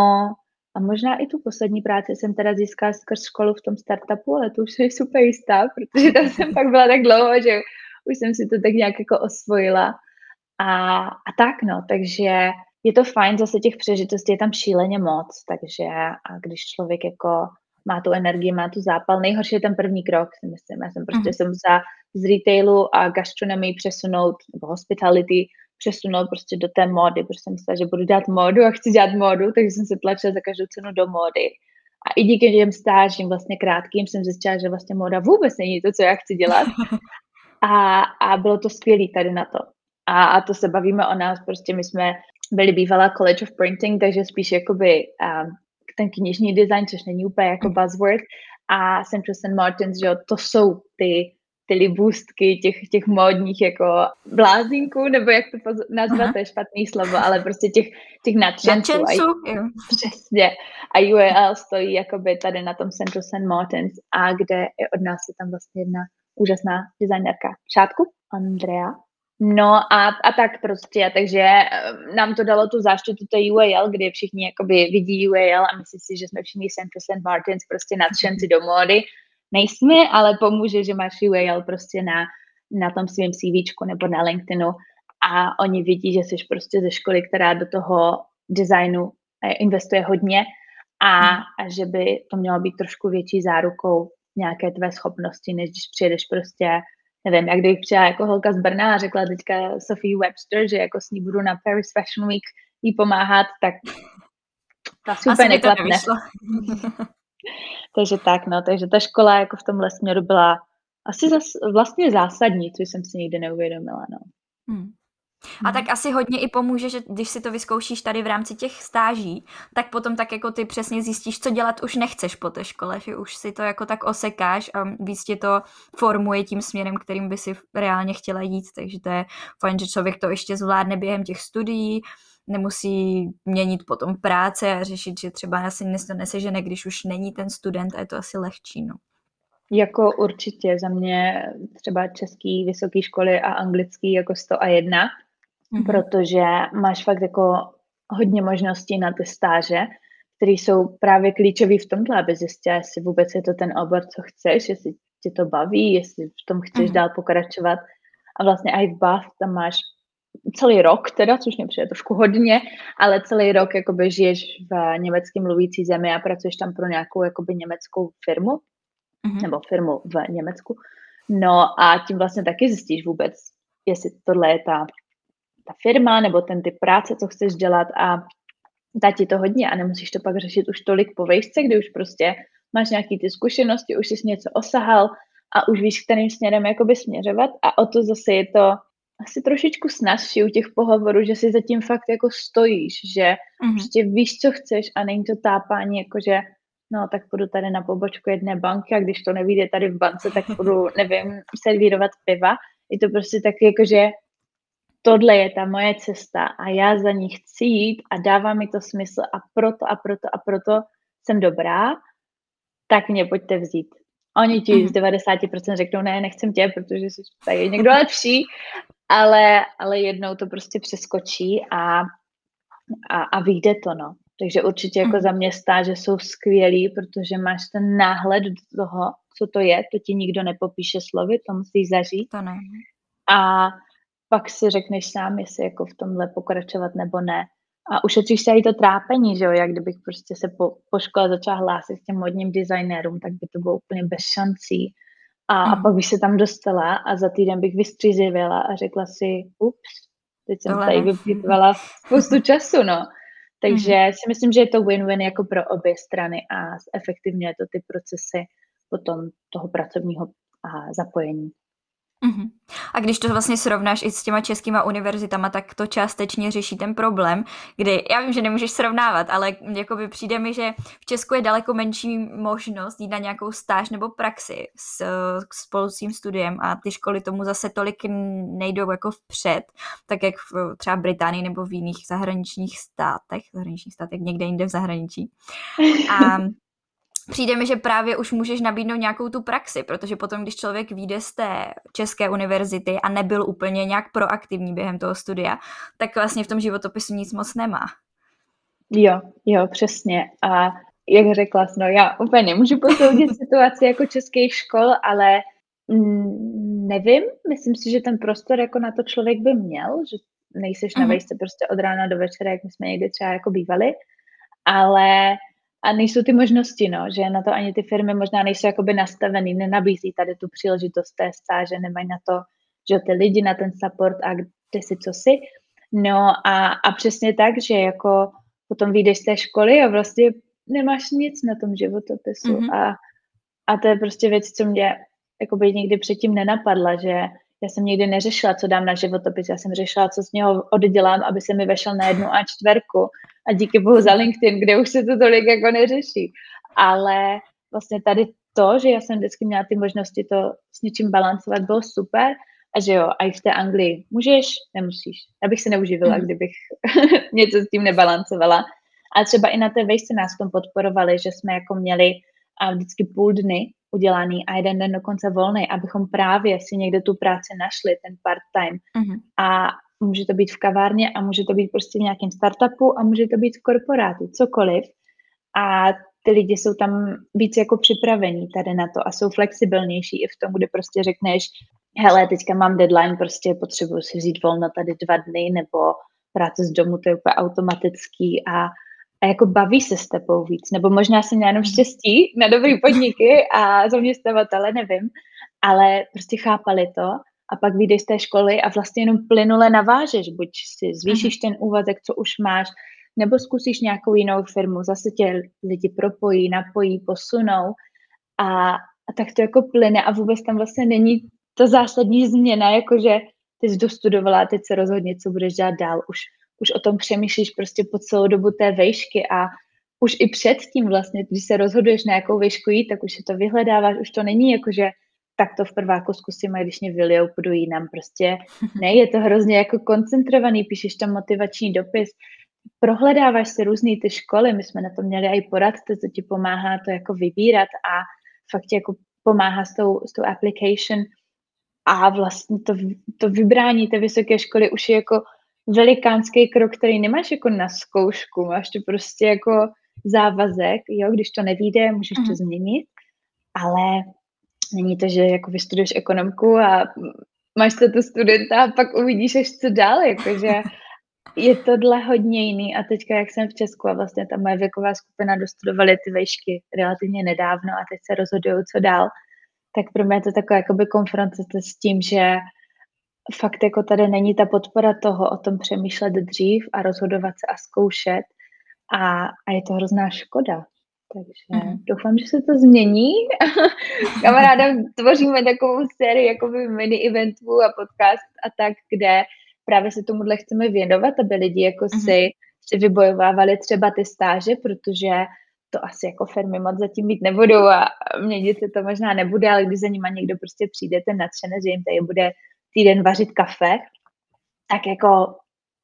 a možná i tu poslední práci jsem teda získala skrz školu v tom startupu, ale to už je super jistá, protože tam jsem pak byla tak dlouho, že už jsem si to tak nějak jako osvojila. A, a tak no, takže je to fajn, zase těch přežitostí je tam šíleně moc, takže a když člověk jako má tu energii, má tu zápal. Nejhorší je ten první krok, si myslím. Já jsem prostě mm. jsem musela z retailu a gastronomii přesunout, nebo hospitality, přesunout prostě do té módy, protože jsem myslela, že budu dělat módu a chci dělat módu, takže jsem se tlačila za každou cenu do módy. A i díky těm stážím vlastně krátkým jsem zjistila, že vlastně móda vůbec není to, co já chci dělat. A, a bylo to skvělé tady na to. A, a to se bavíme o nás, prostě my jsme byli bývalá College of Printing, takže spíš jakoby um, ten knižní design, což není úplně jako mm. buzzword, a Central St. Martins, že jo, to jsou ty ty libůstky těch, těch módních jako blázinků, nebo jak to nazvat, to je špatný slovo, ale prostě těch, těch nadšenců. Nadšenců, jo. Přesně. A UAL stojí jakoby tady na tom Central St. Martins a kde je od nás je tam vlastně jedna úžasná designerka. Šátku? Andrea? No a, a tak prostě, takže eh, nám to dalo tu záštitu té UAL, kdy všichni jakoby vidí UAL a myslí si, že jsme všichni St. Martins prostě nadšenci do módy. Nejsme, ale pomůže, že máš UAL prostě na, na tom svém CVčku nebo na LinkedInu a oni vidí, že jsi prostě ze školy, která do toho designu eh, investuje hodně a, a že by to mělo být trošku větší zárukou nějaké tvé schopnosti, než když přijedeš prostě nevím, jak kdybych přijela jako holka z Brna a řekla teďka Sophie Webster, že jako s ní budu na Paris Fashion Week jí pomáhat, tak to asi úplně neklapne. takže tak, no, takže ta škola jako v tomhle směru byla asi zas, vlastně zásadní, což jsem si nikdy neuvědomila, no. Hmm. A tak asi hodně i pomůže, že když si to vyzkoušíš tady v rámci těch stáží, tak potom tak jako ty přesně zjistíš, co dělat už nechceš po té škole, že už si to jako tak osekáš a víc tě to formuje tím směrem, kterým by si reálně chtěla jít, takže to je fajn, že člověk to ještě zvládne během těch studií, nemusí měnit potom práce a řešit, že třeba asi to nesežene, když už není ten student a je to asi lehčí, no. Jako určitě za mě třeba český vysoké školy a anglický jako 101, mm-hmm. protože máš fakt jako hodně možností na ty stáže, které jsou právě klíčové v tomhle, aby zjistila, jestli vůbec je to ten obor, co chceš, jestli tě to baví, jestli v tom chceš mm-hmm. dál pokračovat. A vlastně i v Bath tam máš celý rok teda, což mě přijde trošku hodně, ale celý rok jakoby žiješ v německy mluvící zemi a pracuješ tam pro nějakou jakoby německou firmu, mm-hmm. nebo firmu v Německu. No a tím vlastně taky zjistíš vůbec, jestli tohle je ta ta firma nebo ten typ práce, co chceš dělat a dá ti to hodně a nemusíš to pak řešit už tolik po vejšce, kdy už prostě máš nějaký ty zkušenosti, už jsi něco osahal a už víš, kterým směrem jakoby směřovat a o to zase je to asi trošičku snazší u těch pohovorů, že si zatím fakt jako stojíš, že mm-hmm. prostě víš, co chceš a není to tápání, jakože no tak půjdu tady na pobočku jedné banky a když to nevíde tady v bance, tak budu, nevím, servírovat piva. Je to prostě taky jakože tohle je ta moje cesta a já za ní chci jít a dává mi to smysl a proto a proto a proto jsem dobrá, tak mě pojďte vzít. Oni ti mm. z 90% řeknou, ne, nechcem tě, protože jsi tady někdo lepší, ale, ale jednou to prostě přeskočí a, a, a vyjde to, no. Takže určitě jako mm. za mě stáže jsou skvělý, protože máš ten náhled do toho, co to je, to ti nikdo nepopíše slovy, to musíš zažít. To ne. A pak si řekneš sám, jestli jako v tomhle pokračovat nebo ne. A ušetříš se i to trápení, že jo, jak kdybych prostě se po, po škole začala hlásit s těm modním designérům, tak by to bylo úplně bez šancí. A, mm. a pak bych se tam dostala a za týden bych vystřízivila a řekla si, ups, teď jsem Tohle tady vypítvala spoustu času, no. Takže mm. si myslím, že je to win-win jako pro obě strany a efektivně to ty procesy potom toho pracovního a zapojení. Mm-hmm. A když to vlastně srovnáš i s těma českýma univerzitama, tak to částečně řeší ten problém, kdy já vím, že nemůžeš srovnávat, ale jakoby přijde mi, že v Česku je daleko menší možnost jít na nějakou stáž nebo praxi s, s tím studiem a ty školy tomu zase tolik nejdou jako vpřed, tak jak v třeba Británii nebo v jiných zahraničních státech, zahraničních státech, někde jinde v zahraničí. A přijde mi, že právě už můžeš nabídnout nějakou tu praxi, protože potom, když člověk vyjde z té české univerzity a nebyl úplně nějak proaktivní během toho studia, tak vlastně v tom životopisu nic moc nemá. Jo, jo, přesně. A jak řekla, no já úplně nemůžu posoudit situaci jako českých škol, ale mm, nevím, myslím si, že ten prostor jako na to člověk by měl, že nejseš na mhm. vejce prostě od rána do večera, jak my jsme někdy třeba jako bývali, ale a nejsou ty možnosti, no, že na to ani ty firmy možná nejsou jakoby nastavený, nenabízí tady tu příležitost té stáže, nemají na to, že ty lidi na ten support a kde si co si. No a, a přesně tak, že jako potom vyjdeš z té školy a vlastně nemáš nic na tom životopisu mm-hmm. a, a to je prostě věc, co mě jakoby nikdy předtím nenapadla, že já jsem nikdy neřešila, co dám na životopis, já jsem řešila, co z něho oddělám, aby se mi vešel na jednu a čtverku a díky bohu za LinkedIn, kde už se to tolik jako neřeší. Ale vlastně tady to, že já jsem vždycky měla ty možnosti to s něčím balancovat, bylo super a že jo, a i v té Anglii můžeš, nemusíš. Já bych se neuživila, mm. kdybych něco s tím nebalancovala. A třeba i na té vejšce nás v tom podporovali, že jsme jako měli a vždycky půl dny udělaný a jeden den dokonce volný, abychom právě si někde tu práci našli, ten part-time. Mm-hmm. A může to být v kavárně a může to být prostě v nějakém startupu a může to být v korporátu, cokoliv. A ty lidi jsou tam víc jako připravení tady na to a jsou flexibilnější i v tom, kde prostě řekneš, hele, teďka mám deadline, prostě potřebuji si vzít volno tady dva dny, nebo práce z domu, to je úplně automatický a, a jako baví se s tebou víc, nebo možná jsem měla jenom štěstí na dobrý podniky a zaměstnavatele, nevím, ale prostě chápali to a pak vyjdeš z té školy a vlastně jenom plynule navážeš, buď si zvýšíš ten úvazek, co už máš, nebo zkusíš nějakou jinou firmu, zase tě lidi propojí, napojí, posunou a, a tak to jako plyne a vůbec tam vlastně není ta zásadní změna, jakože ty jsi dostudovala a teď se rozhodně, co budeš dělat dál. Už, už o tom přemýšlíš prostě po celou dobu té vejšky a už i předtím vlastně, když se rozhoduješ na jakou vejšku jít, tak už si to vyhledáváš, už to není jako, že tak to v prváku zkusím a když mě vylijou, půjdu jinam. Prostě ne, je to hrozně jako koncentrovaný, píšeš tam motivační dopis, prohledáváš si různé ty školy, my jsme na to měli i poradce, co ti pomáhá to jako vybírat a fakt jako pomáhá s tou, s tou application a vlastně to, to vybrání té vysoké školy už je jako velikánský krok, který nemáš jako na zkoušku, máš to prostě jako závazek, jo, když to nevíde, můžeš to mhm. změnit, ale není to, že jako vystuduješ ekonomku a máš to tu studenta a pak uvidíš až co dál, jakože je tohle hodně jiný a teďka, jak jsem v Česku a vlastně ta moje věková skupina dostudovaly ty vejšky relativně nedávno a teď se rozhodují, co dál, tak pro mě je to taková jakoby konfrontace s tím, že fakt jako tady není ta podpora toho o tom přemýšlet dřív a rozhodovat se a zkoušet a, a je to hrozná škoda. Takže mm. doufám, že se to změní. Kamaráda, tvoříme takovou sérii jakoby mini eventů a podcast a tak, kde právě se tomuhle chceme věnovat, aby lidi jako mm. si, si vybojovávali třeba ty stáže, protože to asi jako firmy moc zatím mít nebudou a měnit se to možná nebude, ale když za nima někdo prostě přijde, ten nadšenec, že jim tady bude týden vařit kafe, tak jako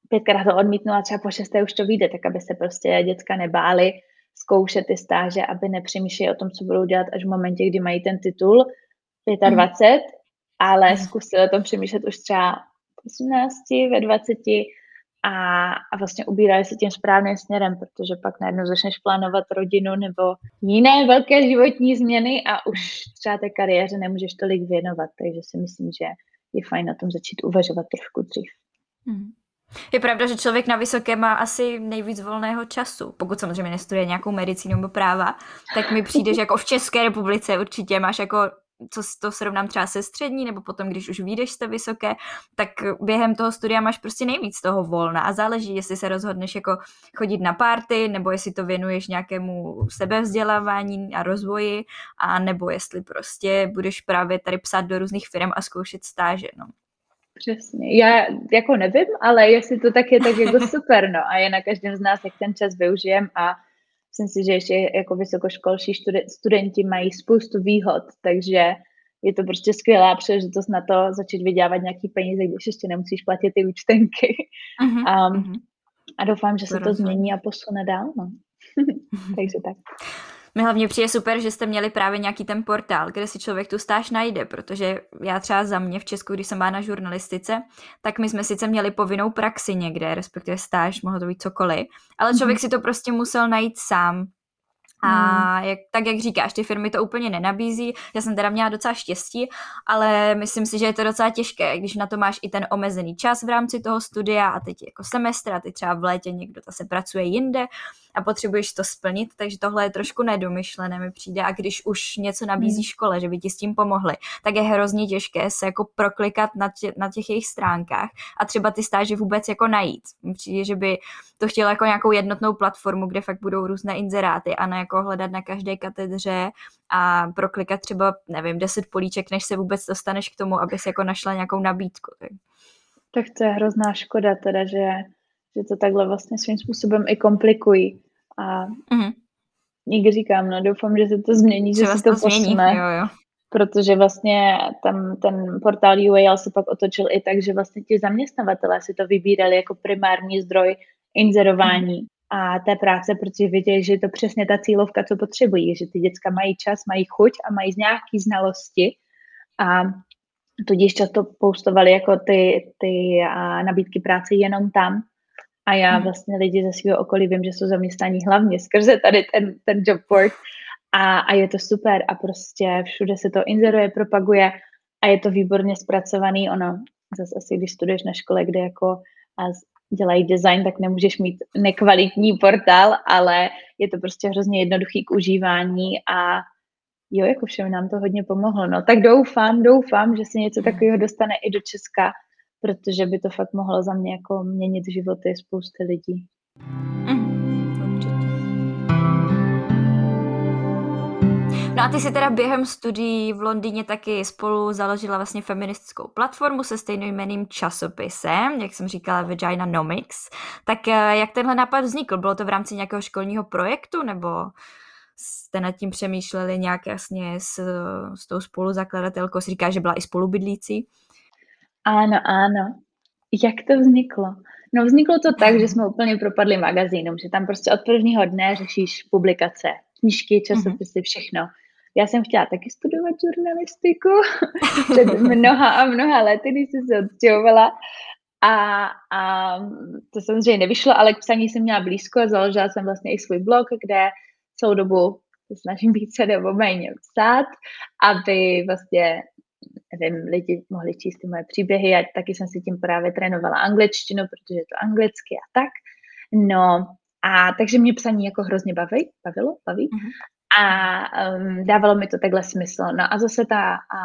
pětkrát to odmítnu a třeba po šesté už to vyjde, tak aby se prostě děcka nebáli zkoušet ty stáže, aby nepřemýšleli o tom, co budou dělat až v momentě, kdy mají ten titul 25, mm. ale mhm. zkusili o tom přemýšlet už třeba 18, ve 20 a, a vlastně ubírali se tím správným směrem, protože pak najednou začneš plánovat rodinu nebo jiné velké životní změny a už třeba té kariéře nemůžeš tolik věnovat, takže si myslím, že je fajn na tom začít uvažovat trošku dřív. Hmm. Je pravda, že člověk na vysoké má asi nejvíc volného času. Pokud samozřejmě nestuduje nějakou medicínu nebo práva, tak mi přijde, že jako v České republice určitě máš jako co to srovnám třeba se střední, nebo potom, když už vyjdeš z té vysoké, tak během toho studia máš prostě nejvíc toho volna a záleží, jestli se rozhodneš jako chodit na párty, nebo jestli to věnuješ nějakému sebevzdělávání a rozvoji, a nebo jestli prostě budeš právě tady psát do různých firm a zkoušet stáže, no. Přesně. Já jako nevím, ale jestli to tak je, tak jako super, no. A je na každém z nás, jak ten čas využijem a myslím si, že ještě jako vysokoškolští studenti mají spoustu výhod, takže je to prostě skvělá příležitost na to začít vydělávat nějaký peníze, když ještě nemusíš platit ty účtenky. Uh-huh, um, uh-huh. A doufám, že se to změní a posune dál. No. takže tak mi hlavně přijde super, že jste měli právě nějaký ten portál, kde si člověk tu stáž najde, protože já třeba za mě v Česku, když jsem byla na žurnalistice, tak my jsme sice měli povinnou praxi někde, respektive stáž, mohlo to být cokoliv, ale člověk mm-hmm. si to prostě musel najít sám. A hmm. jak, tak, jak říkáš, ty firmy to úplně nenabízí. Já jsem teda měla docela štěstí, ale myslím si, že je to docela těžké, když na to máš i ten omezený čas v rámci toho studia a teď jako semestr a ty třeba v létě někdo se pracuje jinde a potřebuješ to splnit, takže tohle je trošku nedomyšlené mi přijde a když už něco nabízí hmm. škole, že by ti s tím pomohli, tak je hrozně těžké se jako proklikat na, tě, na těch jejich stránkách a třeba ty stáže vůbec jako najít. Mi přijde, že by to chtělo jako nějakou jednotnou platformu, kde fakt budou různé inzeráty a ne jako hledat na každé katedře a proklikat třeba, nevím, deset políček, než se vůbec dostaneš k tomu, aby si jako našla nějakou nabídku. Tak. tak to je hrozná škoda teda, že, že to takhle vlastně svým způsobem i komplikují. A mm-hmm. někdy říkám, no doufám, že se to změní, Třeba že se to, to posune. Jo, jo. Protože vlastně tam ten portál UAL se pak otočil i tak, že vlastně ti zaměstnavatelé si to vybírali jako primární zdroj inzerování. Mm. a té práce, protože vidějí, že je to přesně ta cílovka, co potřebují, že ty děcka mají čas, mají chuť a mají nějaké znalosti a tudíž často postovali jako ty, ty a nabídky práce jenom tam. A já hmm. vlastně lidi ze svého okolí vím, že jsou zaměstnaní hlavně skrze tady ten, ten job board a, a je to super a prostě všude se to inzeruje, propaguje a je to výborně zpracovaný. Ono, zase asi když studuješ na škole, kde jako a dělají design, tak nemůžeš mít nekvalitní portál, ale je to prostě hrozně jednoduchý k užívání a jo, jako všem nám to hodně pomohlo. No tak doufám, doufám, že se něco takového dostane i do Česka, protože by to fakt mohlo za mě jako měnit životy spousty lidí. Mm. No a ty si teda během studií v Londýně taky spolu založila vlastně feministickou platformu se stejnojmeným časopisem, jak jsem říkala, Vagina Nomics. Tak eh, jak tenhle nápad vznikl? Bylo to v rámci nějakého školního projektu nebo jste nad tím přemýšleli nějak jasně s, s tou spoluzakladatelkou? Si říká, že byla i spolubydlící? Ano, ano. Jak to vzniklo? No vzniklo to tak, že jsme úplně propadli magazínům, že tam prostě od prvního dne řešíš publikace, knížky, časopisy, všechno. Já jsem chtěla taky studovat žurnalistiku před mnoha a mnoha lety, když jsem se odstěhovala. A, a to samozřejmě nevyšlo, ale k psaní jsem měla blízko a založila jsem vlastně i svůj blog, kde celou dobu se snažím více nebo méně psát, aby vlastně nevím, lidi mohli číst ty moje příběhy a taky jsem si tím právě trénovala angličtinu, protože je to anglicky a tak. No, a takže mě psaní jako hrozně baví, bavilo, baví. Mm-hmm a um, dávalo mi to takhle smysl. No a zase ta a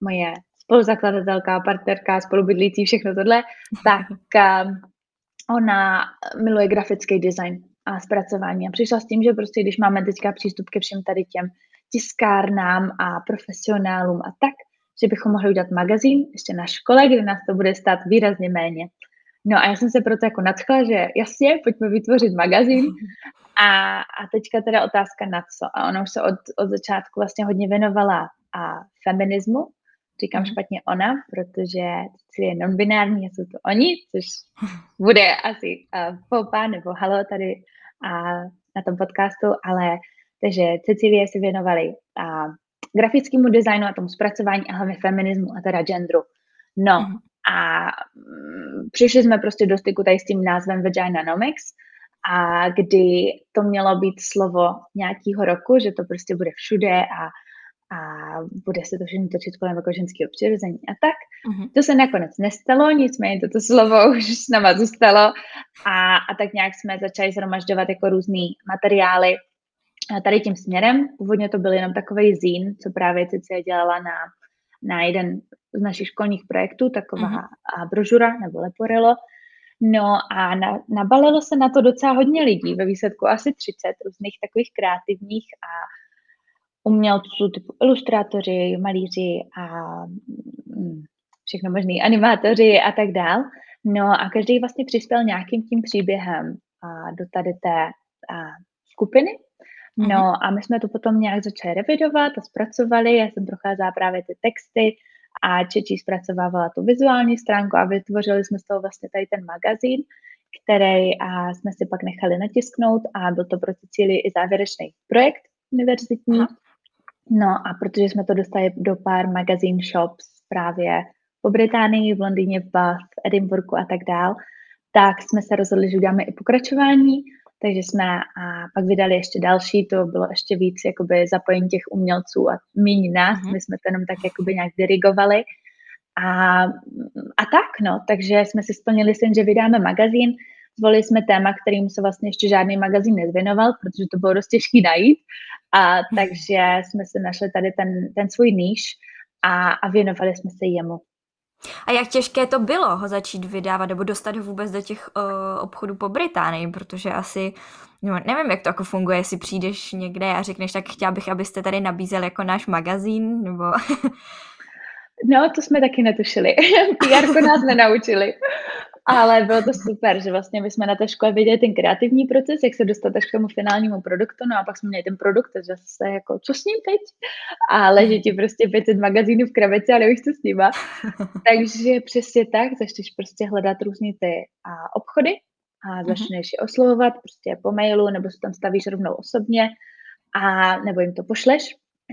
moje spoluzakladatelka, partnerka, spolubydlící, všechno tohle, tak um, ona miluje grafický design a zpracování a přišla s tím, že prostě když máme teďka přístup ke všem tady těm tiskárnám a profesionálům a tak, že bychom mohli udělat magazín ještě na škole, kde nás to bude stát výrazně méně. No a já jsem se proto jako nadchla, že jasně, pojďme vytvořit magazín. A, a teďka teda otázka na co. A ona už se od, od začátku vlastně hodně věnovala a feminismu. Říkám mm. špatně ona, protože je non-binární, jsou to oni, což bude asi uh, popa nebo halo tady uh, na tom podcastu, ale takže Cecilie se věnovali uh, grafickému designu a tomu zpracování a hlavně feminismu a teda genderu. No, mm. A přišli jsme prostě do styku tady s tím názvem Vaginanomics, a kdy to mělo být slovo nějakého roku, že to prostě bude všude a, a bude se to všechno točit kolem jako ženského přirození a tak. Mm-hmm. To se nakonec nestalo, nicméně toto slovo už s náma zůstalo a, a tak nějak jsme začali zhromažďovat jako různý materiály tady tím směrem. Původně to byl jenom takový zín, co právě Cecilia dělala na, na jeden z našich školních projektů, taková mm-hmm. brožura nebo leporelo. No a na, nabalilo se na to docela hodně lidí, ve výsledku asi 30 různých takových kreativních a umělců typu ilustrátoři, malíři a mm, všechno možný animátoři a tak dál. No a každý vlastně přispěl nějakým tím příběhem a do tady té a, skupiny. No mm-hmm. a my jsme to potom nějak začali revidovat a zpracovali. Já jsem procházela právě ty texty a Čečí zpracovávala tu vizuální stránku a vytvořili jsme z toho vlastně tady ten magazín, který a jsme si pak nechali natisknout a byl to pro Cecílii i závěrečný projekt univerzitní. No a protože jsme to dostali do pár magazine shops právě po Británii, v Londýně, v Bath, v Edinburghu a tak dál, tak jsme se rozhodli, že uděláme i pokračování takže jsme a pak vydali ještě další, to bylo ještě víc jakoby zapojení těch umělců a míň nás, mm-hmm. my jsme to jenom tak jakoby nějak dirigovali. A, a tak, no, takže jsme si splnili sen, že vydáme magazín, zvolili jsme téma, kterým se vlastně ještě žádný magazín nezvěnoval, protože to bylo dost těžký najít, a mhm. takže jsme si našli tady ten, ten svůj níž a, a věnovali jsme se jemu. A jak těžké to bylo ho začít vydávat nebo dostat ho vůbec do těch uh, obchodů po Británii, protože asi, no, nevím, jak to jako funguje, jestli přijdeš někde a řekneš, tak chtěla bych, abyste tady nabízel jako náš magazín, nebo... no, to jsme taky netušili. PR nás nenaučili. Ale bylo to super, že vlastně my jsme na té škole viděli ten kreativní proces, jak se dostat až k tomu finálnímu produktu, no a pak jsme měli ten produkt, že se jako, co s ním teď? A leží ti prostě 500 magazínů v krabici a nevíš, co s nima. Takže přesně tak, začneš prostě hledat různý ty a obchody a mhm. začneš mm-hmm. je oslovovat prostě po mailu, nebo se tam stavíš rovnou osobně, a nebo jim to pošleš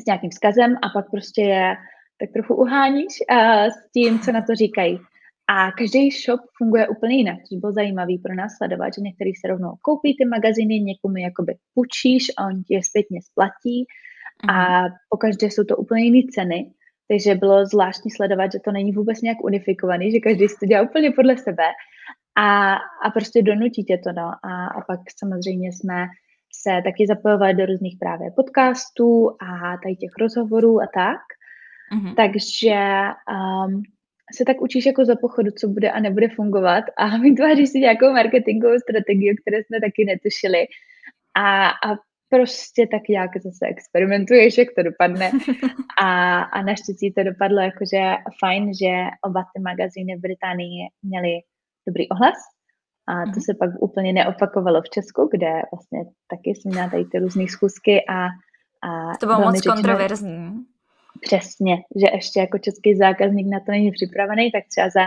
s nějakým vzkazem a pak prostě je tak trochu uháníš uh, s tím, co na to říkají. A každý shop funguje úplně jinak, což bylo zajímavé pro nás sledovat, že některý se rovnou koupí ty magazíny, někomu jakoby půjčíš a on ti je zpětně splatí a mhm. po každé jsou to úplně jiné ceny, takže bylo zvláštní sledovat, že to není vůbec nějak unifikovaný, že každý si to dělá úplně podle sebe a, a prostě donutí tě to, no. A, a pak samozřejmě jsme se taky zapojovali do různých právě podcastů a tady těch rozhovorů a tak. Mm-hmm. Takže um, se tak učíš jako za pochodu, co bude a nebude fungovat a vytváříš si nějakou marketingovou strategii, které jsme taky netušili. A, a prostě tak nějak zase experimentuješ, jak to dopadne. A, a naštěstí to dopadlo jakože fajn, že oba ty magazíny v Británii měly dobrý ohlas. A to mm. se pak úplně neopakovalo v Česku, kde vlastně taky jsem měla tady ty různé schůzky a, a to bylo moc řečeno, kontroverzní. Přesně, že ještě jako český zákazník na to není připravený, tak třeba za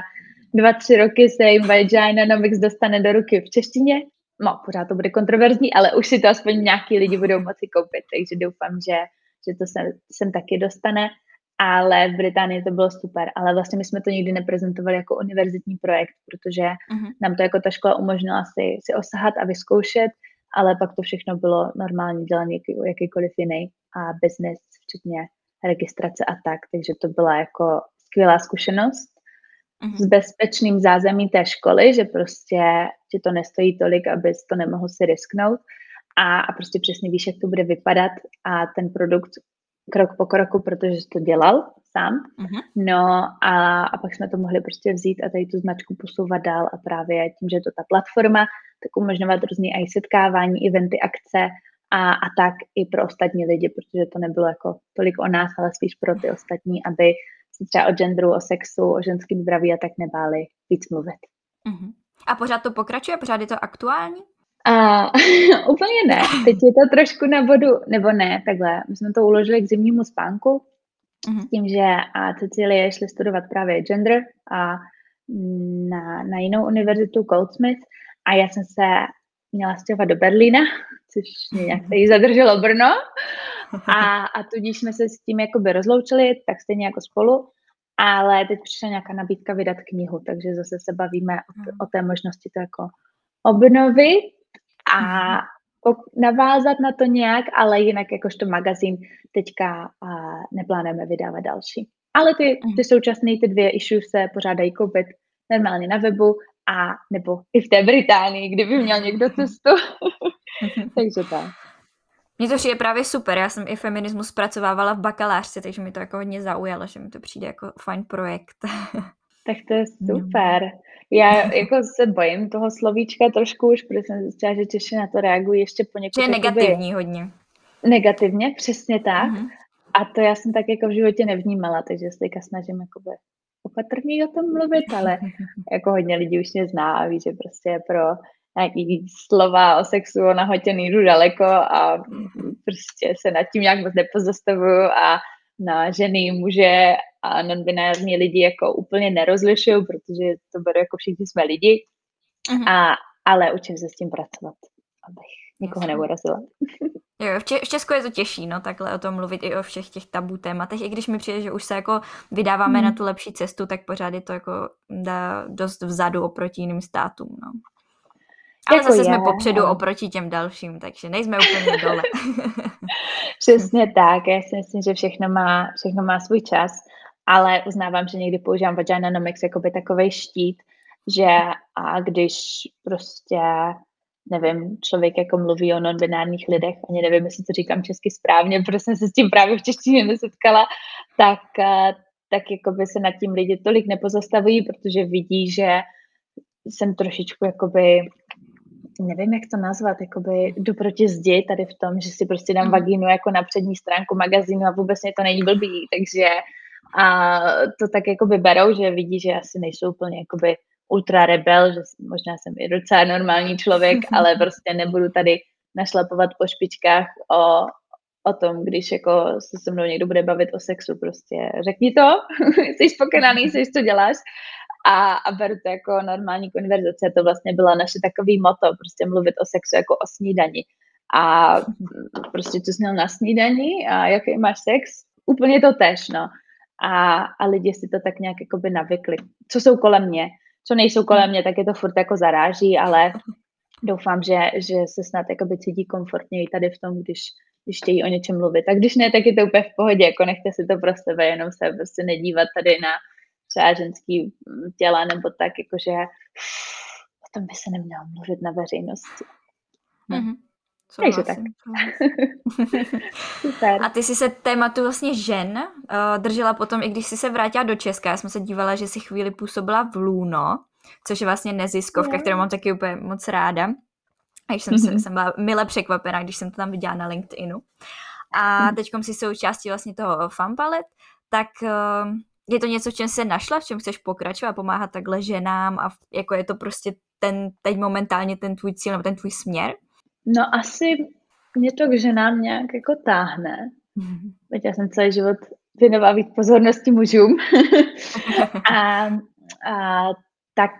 dva, tři roky se jim Vagina Nomics dostane do ruky v češtině. No, pořád to bude kontroverzní, ale už si to aspoň nějaký lidi budou moci koupit, takže doufám, že, že to sem, sem taky dostane. Ale v Británii to bylo super, ale vlastně my jsme to nikdy neprezentovali jako univerzitní projekt, protože uh-huh. nám to jako ta škola umožnila si, si osahat a vyzkoušet, ale pak to všechno bylo normálně dělané jaký, jakýkoliv jiný a business, včetně registrace a tak, takže to byla jako skvělá zkušenost uh-huh. s bezpečným zázemí té školy, že prostě ti to nestojí tolik, abys to nemohl si risknout a, a prostě přesně víš, jak to bude vypadat a ten produkt krok po kroku, protože jsi to dělal sám. Uh-huh. No a, a pak jsme to mohli prostě vzít a tady tu značku posouvat dál a právě tím, že je to ta platforma, tak umožňovat různé i setkávání, eventy, akce a, a tak i pro ostatní lidi, protože to nebylo jako tolik o nás, ale spíš pro ty ostatní, aby se třeba o genderu, o sexu, o ženském zdraví a tak nebáli víc mluvit. Uh-huh. A pořád to pokračuje? Pořád je to aktuální? A, úplně ne. Teď je to trošku na vodu, nebo ne, takhle. My jsme to uložili k zimnímu spánku, uh-huh. s tím, že a Cecilie šli studovat právě gender a na, na jinou univerzitu Goldsmith a já jsem se měla stěhovat do Berlína, což mě nějak tady zadrželo Brno. A, a tudíž jsme se s tím jakoby rozloučili, tak stejně jako spolu. Ale teď přišla nějaká nabídka vydat knihu, takže zase se bavíme o, o té možnosti to jako obnovit a navázat na to nějak, ale jinak jakožto magazín teďka a neplánujeme vydávat další. Ale ty, ty současné ty dvě issue se pořádají koupit normálně na webu a nebo i v té Británii, kdyby měl někdo cestu. takže tak. Mně to přijde právě super, já jsem i feminismus zpracovávala v bakalářce, takže mi to jako hodně zaujalo, že mi to přijde jako fajn projekt. tak to je super. Já jako se bojím toho slovíčka trošku už, protože jsem zjistila, že Češi na to reagují ještě po Že je negativní hodně. Negativně, přesně tak. Uh-huh. A to já jsem tak jako v životě nevnímala, takže se teďka snažím jakoby opatrně o tom mluvit, ale jako hodně lidí už mě zná a ví, že prostě pro nějaký slova o sexu o nahotě jdu daleko a prostě se nad tím nějak moc nepozastavuju a na ženy, muže a non-binární lidi jako úplně nerozlišuju, protože to beru jako všichni jsme lidi, uh-huh. a, ale učím se s tím pracovat, abych nikoho neurazila. Jo, v, Če- v Česku je to těžší, no, takhle o tom mluvit i o všech těch tabu tématech, i když mi přijde, že už se jako vydáváme hmm. na tu lepší cestu, tak pořád je to jako dá dost vzadu oproti jiným státům, no. Ale jako zase je, jsme popředu ale... oproti těm dalším, takže nejsme úplně dole. Přesně tak, já si myslím, že všechno má, všechno má svůj čas, ale uznávám, že někdy používám Vaginanomics jako by takový štít, že a když prostě nevím, člověk jako mluví o non-binárních lidech, ani nevím, jestli to říkám česky správně, protože jsem se s tím právě v češtině nesetkala, tak, eh, tak jako by se nad tím lidi tolik nepozastavují, protože vidí, že jsem trošičku jakoby nevím, jak to nazvat, jakoby jdu proti zdi tady v tom, že si prostě dám mhm. vagínu jako na přední stránku magazínu a vůbec mě to není blbý, takže a to tak jakoby berou, že vidí, že asi nejsou úplně jakoby ultra rebel, že možná jsem i docela normální člověk, ale prostě nebudu tady našlapovat po špičkách o, o tom, když jako se se mnou někdo bude bavit o sexu, prostě řekni to, jsi spokojená, nejsi, co děláš a, a beru to jako normální konverzace. To vlastně byla naše takový moto, prostě mluvit o sexu jako o snídani. A prostě co jsi měl na snídani a jaký máš sex, úplně to tež, no. A, a lidi si to tak nějak jakoby navykli. Co jsou kolem mě, co nejsou kolem mě, tak je to furt jako zaráží, ale doufám, že, že se snad jakoby cítí komfortněji tady v tom, když, když chtějí o něčem mluvit. A když ne, tak je to úplně v pohodě, jako nechte si to pro sebe, jenom se prostě nedívat tady na třeba ženský těla nebo tak, jakože o tom by se nemělo mluvit na veřejnosti. Mm-hmm. Takže tak. Super. A ty jsi se tématu vlastně žen uh, držela potom, i když jsi se vrátila do Česka. Já jsem se dívala, že jsi chvíli působila v Luno, což je vlastně neziskovka, yeah. kterou mám taky úplně moc ráda. A když jsem, mm-hmm. jsem byla mile překvapená, když jsem to tam viděla na LinkedInu. A mhm. teď si součástí vlastně toho fanpalet, tak uh, je to něco, v čem se našla, v čem chceš pokračovat, pomáhat takhle ženám a jako je to prostě ten, teď momentálně ten tvůj cíl nebo ten tvůj směr? No asi mě to k ženám nějak jako táhne. Mm-hmm. já jsem celý život věnovala víc pozornosti mužům. a, a tak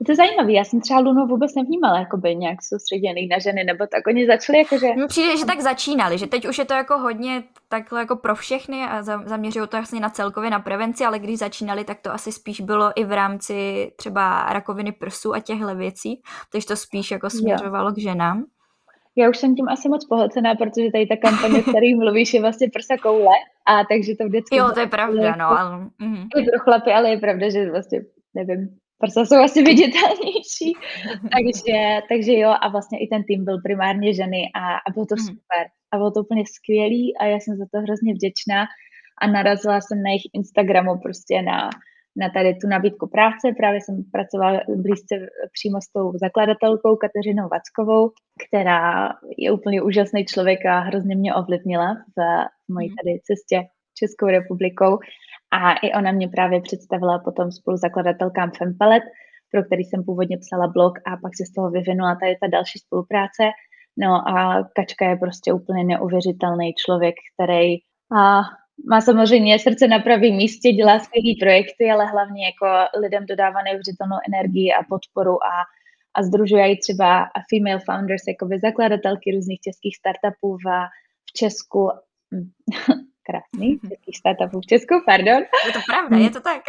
je to zajímavé, já jsem třeba Lunu vůbec nevnímala jako by nějak soustředěný na ženy, nebo tak oni začali jakože... Mně přijde, že tak začínali, že teď už je to jako hodně takhle jako pro všechny a zaměřují to vlastně na celkově na prevenci, ale když začínali, tak to asi spíš bylo i v rámci třeba rakoviny prsu a těchto věcí, takže to spíš jako směřovalo jo. k ženám. Já už jsem tím asi moc pohlcená, protože tady ta kampaně, o který mluvíš, je vlastně prsa koule. A takže to vždycky... Jo, to je pravda, no. Ale... Mm. Je pro chlapy, ale je pravda, že vlastně, nevím, prsa jsou asi viditelnější. takže, takže jo, a vlastně i ten tým byl primárně ženy a, a bylo to mm. super. A bylo to úplně skvělý a já jsem za to hrozně vděčná a narazila jsem na jejich Instagramu prostě na, na tady tu nabídku práce. Právě jsem pracovala blízce přímo s tou zakladatelkou Kateřinou Vackovou, která je úplně úžasný člověk a hrozně mě ovlivnila v mojí mhm. tady cestě Českou republikou. A i ona mě právě představila potom spoluzakladatelkám Fempalet, pro který jsem původně psala blog a pak se z toho vyvinula tady ta další spolupráce. No a Kačka je prostě úplně neuvěřitelný člověk, který a má samozřejmě srdce na pravém místě, dělá skvělé projekty, ale hlavně jako lidem dodává neuvěřitelnou energii a podporu a, a združuje třeba female founders, jako zakladatelky různých českých startupů v, v Česku. Krásný, českých startupů v Česku, pardon. Je to pravda, je to tak.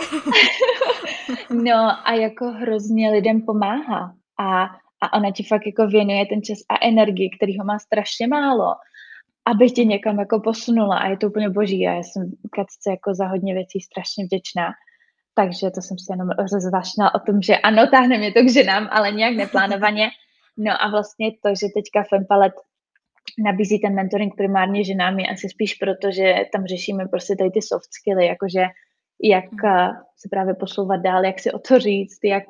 no a jako hrozně lidem pomáhá a, a ona ti fakt jako věnuje ten čas a energii, který ho má strašně málo aby tě někam jako posunula a je to úplně boží a já jsem Katce jako za hodně věcí strašně vděčná. Takže to jsem si jenom rozvašnila o tom, že ano, táhne mě to k ženám, ale nějak neplánovaně. No a vlastně to, že teďka Fempalet nabízí ten mentoring primárně ženám je asi spíš proto, že tam řešíme prostě tady ty soft skilly, jakože jak hmm. se právě posouvat dál, jak si o to říct, jak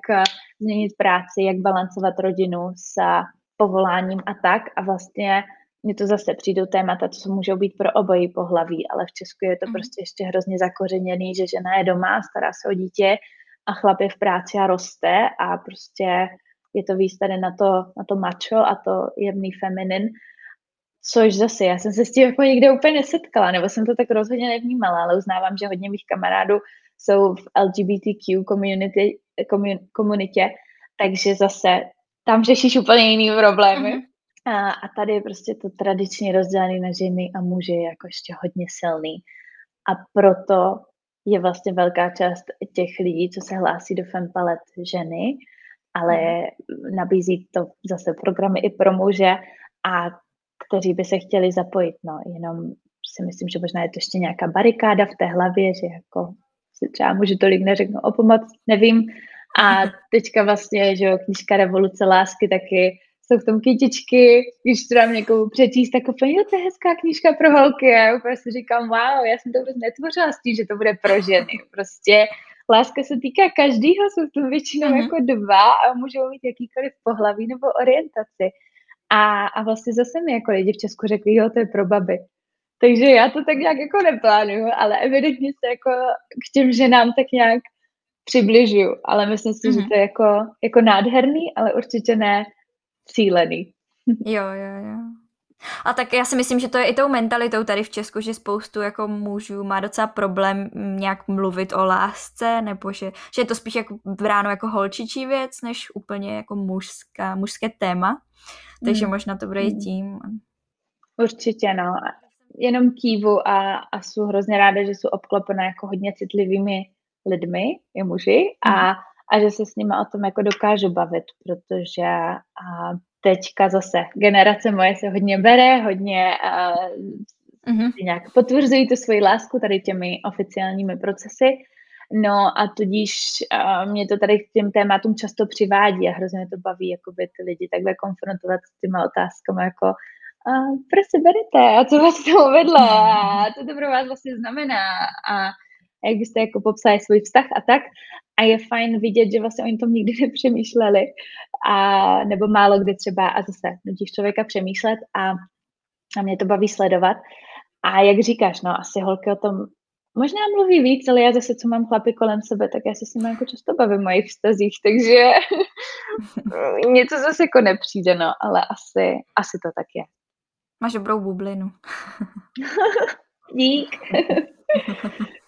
změnit práci, jak balancovat rodinu s povoláním a tak. A vlastně mně to zase přijdou témata, co můžou být pro obojí pohlaví, ale v Česku je to mm. prostě ještě hrozně zakořeněný, že žena je doma, stará se o dítě a chlap je v práci a roste a prostě je to víc tady na to, na to macho a to jemný feminin, což zase já jsem se s tím jako nikde úplně nesetkala, nebo jsem to tak rozhodně nevnímala, ale uznávám, že hodně mých kamarádů jsou v LGBTQ community, komunitě, takže zase tam řešíš úplně jiný problémy. Mm-hmm. A, a tady je prostě to tradičně rozdělené na ženy a muže jako ještě hodně silný. A proto je vlastně velká část těch lidí, co se hlásí do Fempalet ženy, ale mhm. nabízí to zase programy i pro muže a kteří by se chtěli zapojit. No, jenom si myslím, že možná je to ještě nějaká barikáda v té hlavě, že jako si třeba můžu tolik neřeknu o pomoc, nevím. A teďka vlastně, že jo, knížka Revoluce lásky taky jsou v tom kytičky, když to dám někomu přečíst, tak úplně, jo, to je hezká knížka pro holky. A já úplně si říkám, wow, já jsem to vůbec netvořila s tím, že to bude pro ženy. Prostě láska se týká každého, jsou to většinou mm-hmm. jako dva a můžou mít jakýkoliv pohlaví nebo orientaci. A, a vlastně zase mi jako lidi v Česku řekli, jo, to je pro baby. Takže já to tak nějak jako neplánuju, ale evidentně se jako k těm ženám tak nějak přibližuju. Ale myslím si, mm-hmm. že mhm. to je jako, jako nádherný, ale určitě ne cílený. Jo, jo, jo. A tak já si myslím, že to je i tou mentalitou tady v Česku, že spoustu jako mužů má docela problém nějak mluvit o lásce, nebo že, že je to spíš jako bráno jako holčičí věc, než úplně jako mužská, mužské téma. Takže hmm. možná to bude hmm. i tím. Určitě, no. Jenom kývu a, a jsou hrozně ráda, že jsou obklopená jako hodně citlivými lidmi, i muži, a, hmm. a že se s nimi o tom jako dokážu bavit, protože a teďka zase generace moje se hodně bere, hodně uh, mm-hmm. nějak potvrzují tu svoji lásku tady těmi oficiálními procesy. No a tudíž uh, mě to tady k těm tématům často přivádí a hrozně to baví jakoby ty lidi takhle konfrontovat s těma otázkami jako uh, proč se berete a co vás to vedlo a co to pro vás vlastně znamená a jak byste jako popsali svůj vztah a tak. A je fajn vidět, že vlastně oni tom nikdy nepřemýšleli a nebo málo kdy třeba a zase nutíš člověka přemýšlet a, a mě to baví sledovat. A jak říkáš, no asi holky o tom možná mluví víc, ale já zase, co mám chlapy kolem sebe, tak já se s nimi jako často bavím v mojich vztazích, takže něco zase jako nepřijde, no, ale asi, asi to tak je. Máš dobrou bublinu. Dík.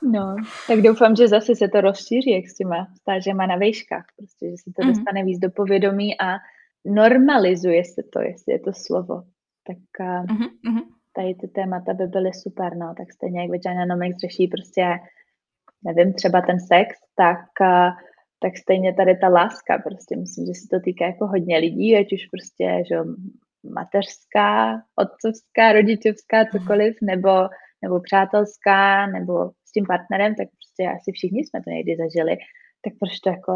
No, tak doufám, že zase se to rozšíří, jak s těma stážema na vejškách, prostě, že se to mm-hmm. dostane víc do povědomí a normalizuje se to, jestli je to slovo. Tak mm-hmm. Tady ty témata by byly super, no, tak stejně jak Vagina Nomics řeší prostě, nevím, třeba ten sex, tak, tak stejně tady ta láska, prostě myslím, že se to týká jako hodně lidí, ať už prostě, že mateřská, otcovská, rodičovská, cokoliv, nebo nebo přátelská, nebo s tím partnerem, tak prostě asi všichni jsme to někdy zažili, tak proč to jako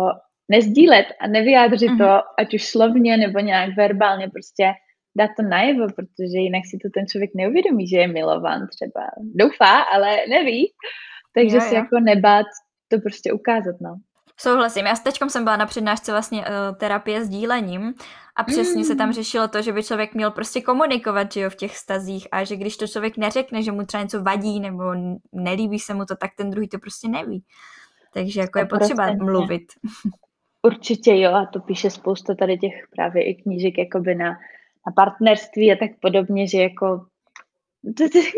nezdílet a nevyjádřit mm-hmm. to, mhm. ať už slovně nebo nějak verbálně, prostě dát to najevo, protože jinak si to ten člověk neuvědomí, že je milovan třeba. Doufá, ale neví. Takže jo, jo. si jako nebát to prostě ukázat, no. Souhlasím. Já s teďkom jsem byla na přednášce vlastně uh, terapie s dílením a přesně mm. se tam mm. řešilo to, že by člověk měl prostě komunikovat že jo, v těch stazích a že když to člověk neřekne, že mu třeba něco vadí nebo nelíbí se mu to, tak ten druhý to prostě neví. Takže jako je potřeba prostě mluvit. Určitě jo a to píše spousta tady těch právě i knížek jakoby na, na partnerství a tak podobně, že jako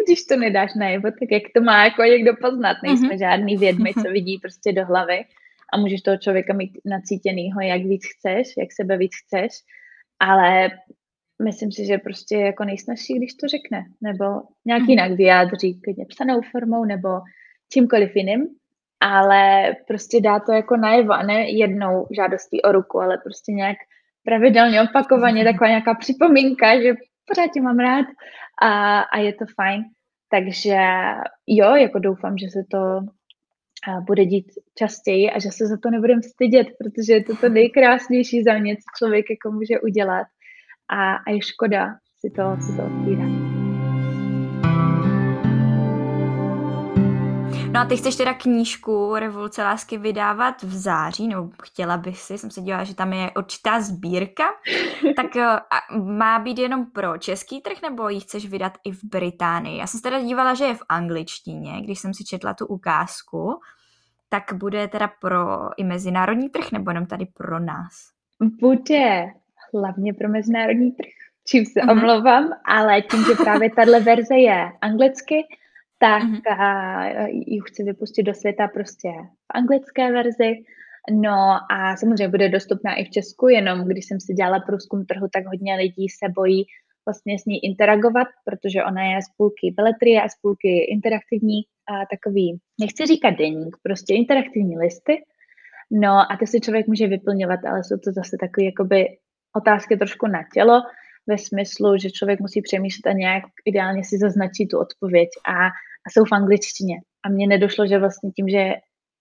když to nedáš najevo, tak jak to má jako někdo poznat, nejsme mm-hmm. žádný vědmy, co vidí prostě do hlavy a můžeš toho člověka mít nacítěnýho, jak víc chceš, jak sebe víc chceš, ale myslím si, že prostě jako nejsnažší, když to řekne, nebo nějak mm. jinak vyjádří, klidně psanou formou, nebo čímkoliv jiným, ale prostě dá to jako najevo a ne jednou žádostí o ruku, ale prostě nějak pravidelně, opakovaně, mm. taková nějaká připomínka, že pořád tě mám rád a, a je to fajn. Takže jo, jako doufám, že se to bude dít častěji a že se za to nebudeme stydět, protože je to to nejkrásnější za mě, co člověk jako může udělat a, a je škoda si to, si to otvírat. No a ty chceš teda knížku Revoluce lásky vydávat v září, nebo chtěla bych si, jsem se dívala, že tam je určitá sbírka, tak eh, má být jenom pro český trh, nebo ji chceš vydat i v Británii? Já jsem se teda dívala, že je v angličtině, když jsem si četla tu ukázku, tak bude teda pro i mezinárodní trh, nebo jenom tady pro nás? Bude hlavně pro mezinárodní trh, čím se uh-huh. omlouvám, ale tím, že právě tahle verze je anglicky, tak uh-huh. ji chci vypustit do světa prostě v anglické verzi. No a samozřejmě bude dostupná i v Česku, jenom když jsem si dělala průzkum trhu, tak hodně lidí se bojí vlastně s ní interagovat, protože ona je z půlky beletrie a z půlky interaktivní a takový, nechci říkat deník, prostě interaktivní listy. No a to si člověk může vyplňovat, ale jsou to zase takové jakoby otázky trošku na tělo, ve smyslu, že člověk musí přemýšlet a nějak ideálně si zaznačí tu odpověď a, a jsou v angličtině. A mně nedošlo, že vlastně tím, že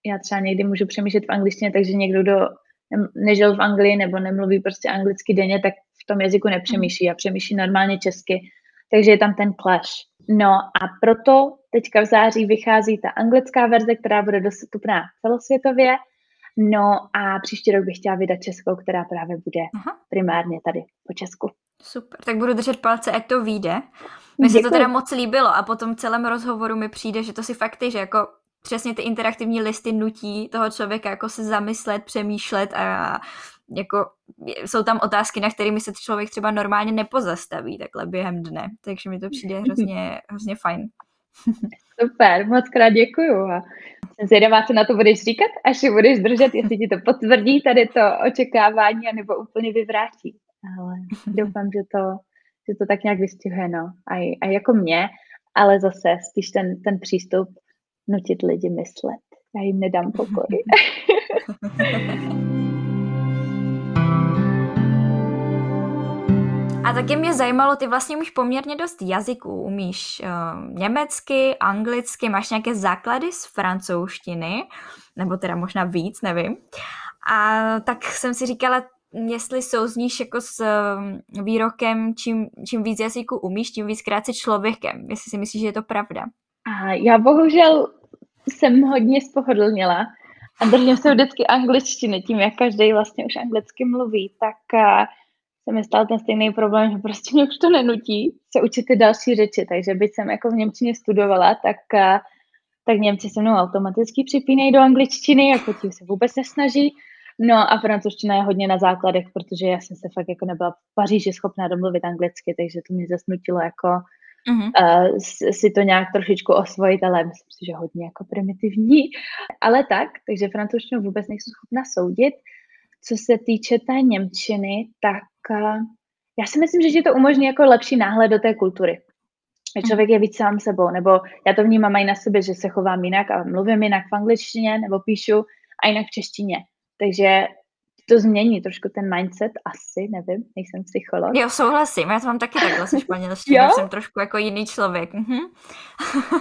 já třeba někdy můžu přemýšlet v angličtině, takže někdo, kdo nežil v Anglii nebo nemluví prostě anglicky denně, tak v tom jazyku nepřemýšlí a přemýšlí normálně česky. Takže je tam ten clash. No a proto teďka v září vychází ta anglická verze, která bude dostupná celosvětově. No a příští rok bych chtěla vydat českou, která právě bude Aha. primárně tady po Česku. Super, tak budu držet palce, ať to vyjde. Mně se to teda moc líbilo a po tom celém rozhovoru mi přijde, že to si fakt ty, že jako přesně ty interaktivní listy nutí toho člověka jako se zamyslet, přemýšlet a jako jsou tam otázky, na kterými se člověk třeba normálně nepozastaví takhle během dne, takže mi to přijde hrozně, hrozně fajn. Super, moc krát děkuju. A jsem zvědavá, co na to budeš říkat, až si budeš držet, jestli ti to potvrdí tady to očekávání, anebo úplně vyvrátí. Ale doufám, že to, že to tak nějak vystihuje, no. A, a jako mě, ale zase spíš ten, ten přístup nutit lidi myslet. Já jim nedám pokoj. A taky mě zajímalo, ty vlastně umíš poměrně dost jazyků. Umíš uh, německy, anglicky, máš nějaké základy z francouzštiny, nebo teda možná víc, nevím. A tak jsem si říkala, jestli souzníš jako s uh, výrokem, čím, čím víc jazyků umíš, tím víc krát člověkem. Jestli si myslíš, že je to pravda. A já bohužel jsem hodně spohodlnila a držím se vždycky angličtiny, tím jak každý vlastně už anglicky mluví, tak se mi stal ten stejný problém, že prostě mě už to nenutí se učit ty další řeči, takže byť jsem jako v Němčině studovala, tak, tak Němci se mnou automaticky připínají do angličtiny, jako tím se vůbec nesnaží. No a francouzština je hodně na základech, protože já jsem se fakt jako nebyla v Paříži schopná domluvit anglicky, takže to mě zasnutilo jako uh-huh. uh, si to nějak trošičku osvojit, ale myslím si, že hodně jako primitivní. Ale tak, takže francouzštinu vůbec nejsem schopna soudit. Co se týče té Němčiny, tak uh, já si myslím, že ti to umožní jako lepší náhled do té kultury. Mhm. člověk je víc sám sebou, nebo já to vnímám i na sebe, že se chovám jinak a mluvím jinak v angličtině, nebo píšu a jinak v češtině. Takže to změní trošku ten mindset, asi, nevím, nejsem psycholog. Jo, souhlasím, já to mám taky takhle se španělštinou, jsem trošku jako jiný člověk. Mhm. to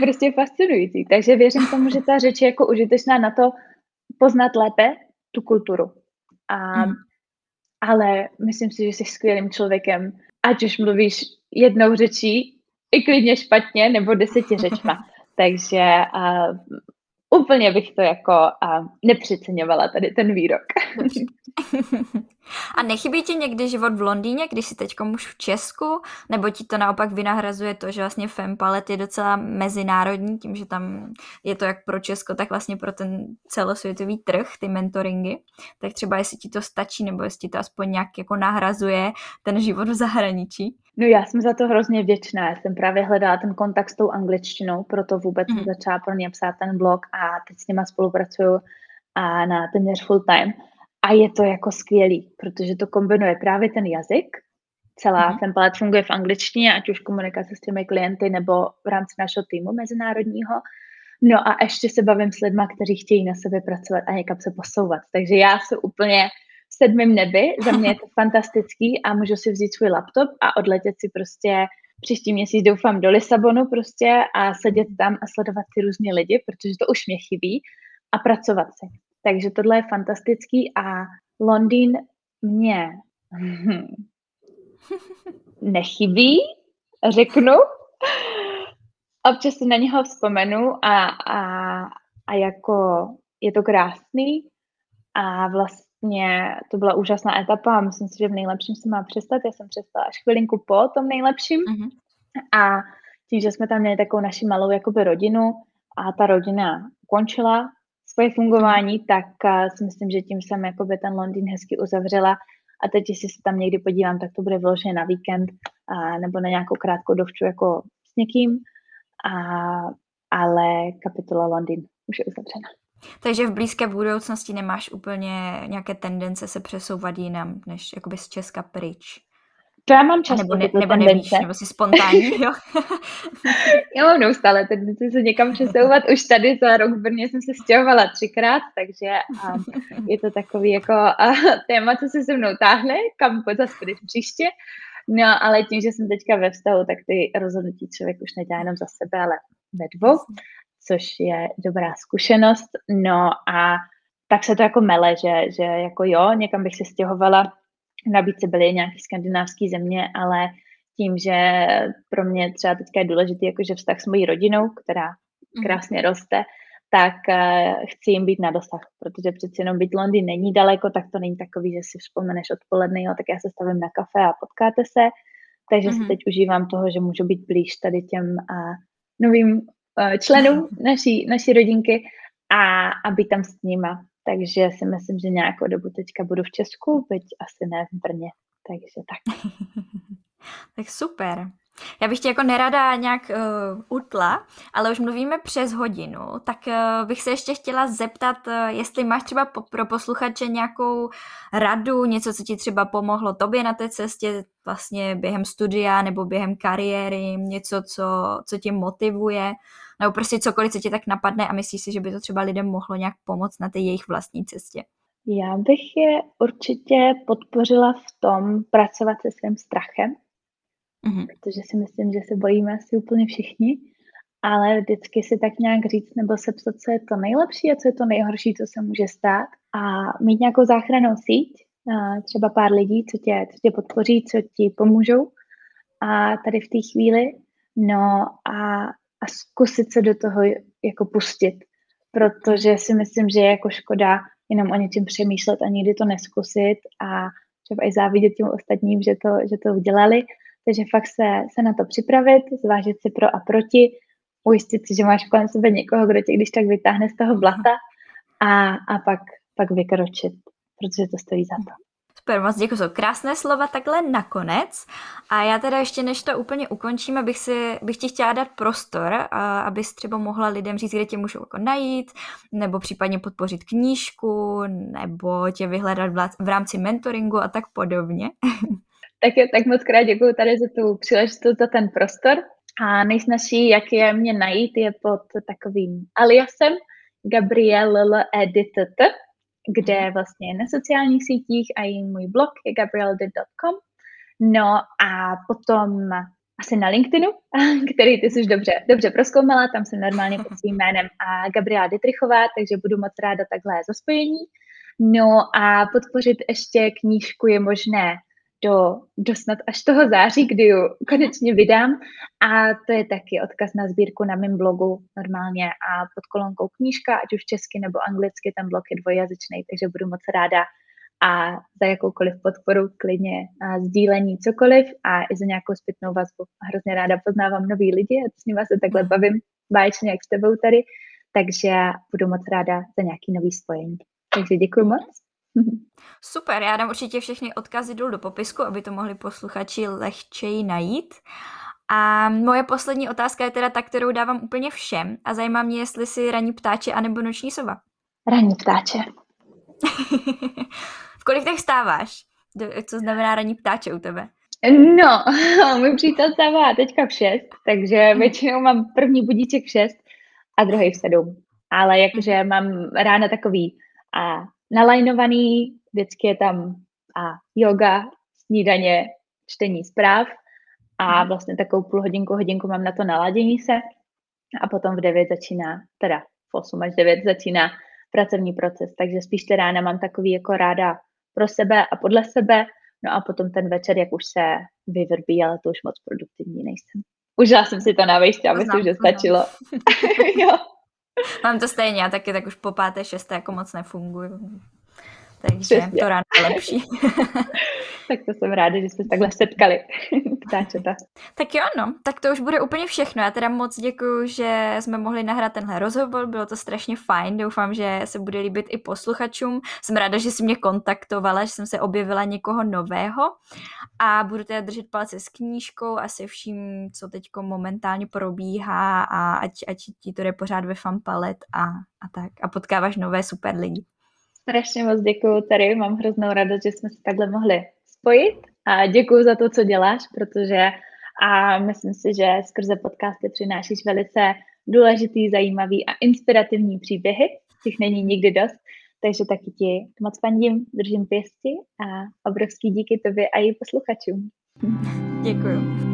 je prostě fascinující, takže věřím tomu, že ta řeč je jako užitečná na to poznat lépe tu kulturu. A, mm. Ale myslím si, že jsi skvělým člověkem, ať už mluvíš jednou řečí, i klidně špatně, nebo deseti řečma. Takže uh, úplně bych to jako uh, nepřeceňovala tady ten výrok. A nechybí ti někdy život v Londýně, když jsi teď už v Česku, nebo ti to naopak vynahrazuje to, že vlastně Fempalet je docela mezinárodní, tím, že tam je to jak pro Česko, tak vlastně pro ten celosvětový trh, ty mentoringy, tak třeba jestli ti to stačí, nebo jestli ti to aspoň nějak jako nahrazuje ten život v zahraničí. No já jsem za to hrozně vděčná. Já jsem právě hledala ten kontakt s tou angličtinou, proto vůbec mm. jsem začala pro ně psát ten blog a teď s nima spolupracuju a na téměř full time. A je to jako skvělý, protože to kombinuje právě ten jazyk, celá mm. ten palet funguje v angličtině, ať už komunikace s těmi klienty nebo v rámci našeho týmu mezinárodního. No a ještě se bavím s lidmi, kteří chtějí na sebe pracovat a někam se posouvat. Takže já jsem úplně v sedmém nebi, za mě je to fantastický a můžu si vzít svůj laptop a odletět si prostě příští měsíc doufám do Lisabonu prostě a sedět tam a sledovat ty různé lidi, protože to už mě chybí a pracovat si. Takže tohle je fantastický a Londýn mě nechybí, řeknu. Občas si na něho vzpomenu a, a, a jako je to krásný a vlastně to byla úžasná etapa a myslím si, že v nejlepším se má přestat. Já jsem přestala až chvilinku po tom nejlepším mm-hmm. a tím, že jsme tam měli takovou naši malou jakoby rodinu a ta rodina ukončila svoje fungování, tak uh, si myslím, že tím jsem jakoby ten Londýn hezky uzavřela a teď, jestli se tam někdy podívám, tak to bude vyloženě na víkend uh, nebo na nějakou krátkou dovču jako s někým, a, ale kapitola Londýn už je uzavřena. Takže v blízké budoucnosti nemáš úplně nějaké tendence se přesouvat jinam, než jakoby z Česka pryč? To já mám často nebo, ne, nebo nevíš, nebo jsi spontánní, jo? já mám neustále tendenci se někam přesouvat. Už tady za rok v Brně jsem se stěhovala třikrát, takže a je to takový jako a, téma, co se se mnou táhne, kam zase půjdeš příště. No, ale tím, že jsem teďka ve vztahu, tak ty rozhodnutí člověk už nedělá jenom za sebe, ale ve dvou, což je dobrá zkušenost. No a tak se to jako mele, že, že jako jo, někam bych se stěhovala, nabídce byly nějaké skandinávské země, ale tím, že pro mě třeba teďka je důležitý jakože vztah s mojí rodinou, která mhm. krásně roste, tak uh, chci jim být na dosah, protože přeci jenom být Londýn není daleko, tak to není takový, že si vzpomeneš odpoledne, jo, tak já se stavím na kafe a potkáte se, takže mm-hmm. si mhm. teď užívám toho, že můžu být blíž tady těm uh, novým uh, členů naší, naší rodinky a, a být tam s nima. Takže si myslím, že nějakou dobu teďka budu v Česku, byť asi ne v Brně. Takže tak. tak super. Já bych tě jako nerada nějak uh, utla, ale už mluvíme přes hodinu, tak uh, bych se ještě chtěla zeptat, uh, jestli máš třeba po, pro posluchače nějakou radu, něco, co ti třeba pomohlo tobě na té cestě vlastně během studia nebo během kariéry, něco, co, co tě motivuje, nebo prostě cokoliv, co tě tak napadne a myslíš si, že by to třeba lidem mohlo nějak pomoct na té jejich vlastní cestě. Já bych je určitě podpořila v tom pracovat se svým strachem, mm-hmm. protože si myslím, že se bojíme asi úplně všichni, ale vždycky si tak nějak říct nebo sepsat, co je to nejlepší a co je to nejhorší, co se může stát a mít nějakou záchranou síť, třeba pár lidí, co tě, co tě podpoří, co ti pomůžou a tady v té chvíli, no a, a zkusit se do toho jako pustit, protože si myslím, že je jako škoda jenom o něčem přemýšlet a nikdy to neskusit a třeba i závidět těm ostatním, že to, že to udělali. Takže fakt se, se na to připravit, zvážit si pro a proti, ujistit si, že máš kolem sebe někoho, kdo tě když tak vytáhne z toho blata a, a pak, pak vykročit, protože to stojí za to. Super, moc děkuji. Jsou krásné slova takhle nakonec. A já teda ještě, než to úplně ukončíme, bych, si, bych ti chtěla dát prostor, a, abys třeba mohla lidem říct, kde tě můžou jako najít, nebo případně podpořit knížku, nebo tě vyhledat v rámci mentoringu a tak podobně. Tak, tak moc krát děkuji tady za tu příležitost, za ten prostor. A nejsnažší, jak je mě najít, je pod takovým aliasem Gabriel Editt, kde vlastně na sociálních sítích a i můj blog je gabrielde.com. No a potom asi na LinkedInu, který ty jsi už dobře, dobře proskoumala, tam jsem normálně pod svým jménem a Gabriela Dietrichová, takže budu moc ráda takhle za spojení. No a podpořit ještě knížku je možné do, do snad až toho září, kdy ji konečně vydám. A to je taky odkaz na sbírku na mém blogu normálně a pod kolonkou knížka, ať už česky nebo anglicky, ten blog je dvojjazyčný, takže budu moc ráda a za jakoukoliv podporu klidně a sdílení cokoliv a i za nějakou zpětnou vazbu. Hrozně ráda poznávám nový lidi a s nimi se takhle bavím báječně jak s tebou tady, takže budu moc ráda za nějaký nový spojení. Takže děkuji moc. Super, já dám určitě všechny odkazy dolů do popisku, aby to mohli posluchači lehčeji najít. A moje poslední otázka je teda ta, kterou dávám úplně všem a zajímá mě, jestli si ranní ptáče anebo noční sova. Ranní ptáče. v kolik tak stáváš? Co znamená ranní ptáče u tebe? No, můj přítel stává teďka v 6, takže hmm. většinou mám první budíček v 6 a druhý v 7. Ale jakože hmm. mám ráno takový a nalajnovaný, vždycky je tam a yoga, snídaně, čtení zpráv a mhm. vlastně takovou půl hodinku, hodinku mám na to naladění se a potom v 9 začíná, teda v 8 až 9 začíná pracovní proces, takže spíš ty rána mám takový jako ráda pro sebe a podle sebe, no a potom ten večer, jak už se vyvrbí, ale to už moc produktivní nejsem. Užila jsem si to na vejště a myslím, že stačilo. jo. Mám to stejně, já taky tak už po páté, šesté jako moc nefunguju. Takže Přesně. to ráno je lepší. tak to jsem ráda, že jste takhle setkali. Ptáčeta. tak jo, no, tak to už bude úplně všechno. Já teda moc děkuji, že jsme mohli nahrát tenhle rozhovor, bylo to strašně fajn, doufám, že se bude líbit i posluchačům. Jsem ráda, že jsi mě kontaktovala, že jsem se objevila někoho nového a budu teda držet palce s knížkou a se vším, co teď momentálně probíhá a ať, ať ti to jde pořád ve fanpalet a, a tak a potkáváš nové super lidi. Strašně moc děkuji tady, mám hroznou radost, že jsme se takhle mohli spojit a děkuji za to, co děláš, protože a myslím si, že skrze podcasty přinášíš velice důležitý, zajímavý a inspirativní příběhy, těch není nikdy dost, takže taky ti moc fandím, držím pěsti a obrovský díky tobě a i posluchačům. Děkuji.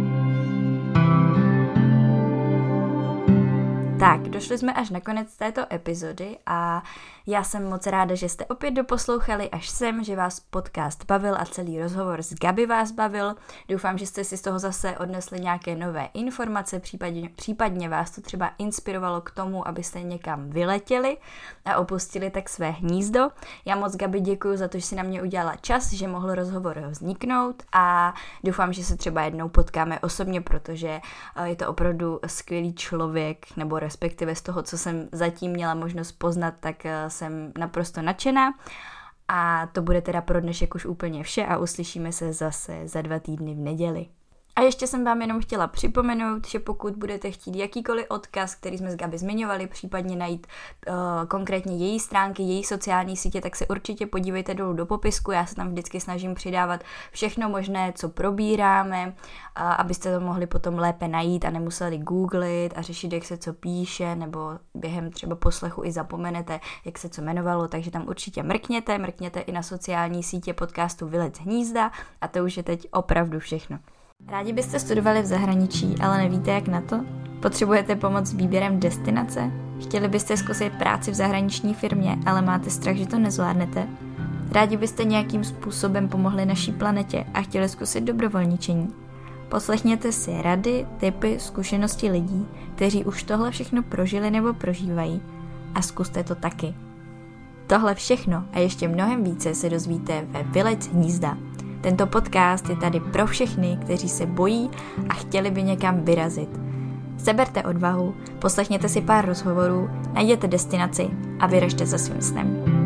Tak, došli jsme až na konec této epizody a já jsem moc ráda, že jste opět doposlouchali až sem, že vás podcast bavil a celý rozhovor s Gabi vás bavil. Doufám, že jste si z toho zase odnesli nějaké nové informace, případně, případně vás to třeba inspirovalo k tomu, abyste někam vyletěli a opustili tak své hnízdo. Já moc Gabi děkuji za to, že si na mě udělala čas, že mohl rozhovor vzniknout a doufám, že se třeba jednou potkáme osobně, protože eh, je to opravdu skvělý člověk, nebo respektive z toho, co jsem zatím měla možnost poznat, tak eh, jsem naprosto nadšená. A to bude teda pro dnešek už úplně vše a uslyšíme se zase za dva týdny v neděli. A ještě jsem vám jenom chtěla připomenout, že pokud budete chtít jakýkoliv odkaz, který jsme s Gabi zmiňovali, případně najít uh, konkrétně její stránky, její sociální sítě, tak se určitě podívejte dolů do popisku. Já se tam vždycky snažím přidávat všechno možné, co probíráme, uh, abyste to mohli potom lépe najít a nemuseli googlit a řešit, jak se co píše, nebo během třeba poslechu i zapomenete, jak se co jmenovalo, takže tam určitě mrkněte, mrkněte i na sociální sítě podcastu Vylec hnízda a to už je teď opravdu všechno. Rádi byste studovali v zahraničí, ale nevíte jak na to? Potřebujete pomoc s výběrem destinace? Chtěli byste zkusit práci v zahraniční firmě, ale máte strach, že to nezvládnete? Rádi byste nějakým způsobem pomohli naší planetě a chtěli zkusit dobrovolničení? Poslechněte si rady, typy, zkušenosti lidí, kteří už tohle všechno prožili nebo prožívají a zkuste to taky. Tohle všechno a ještě mnohem více se dozvíte ve Vylec hnízda, tento podcast je tady pro všechny, kteří se bojí a chtěli by někam vyrazit. Seberte odvahu, poslechněte si pár rozhovorů, najděte destinaci a vyražte za svým snem.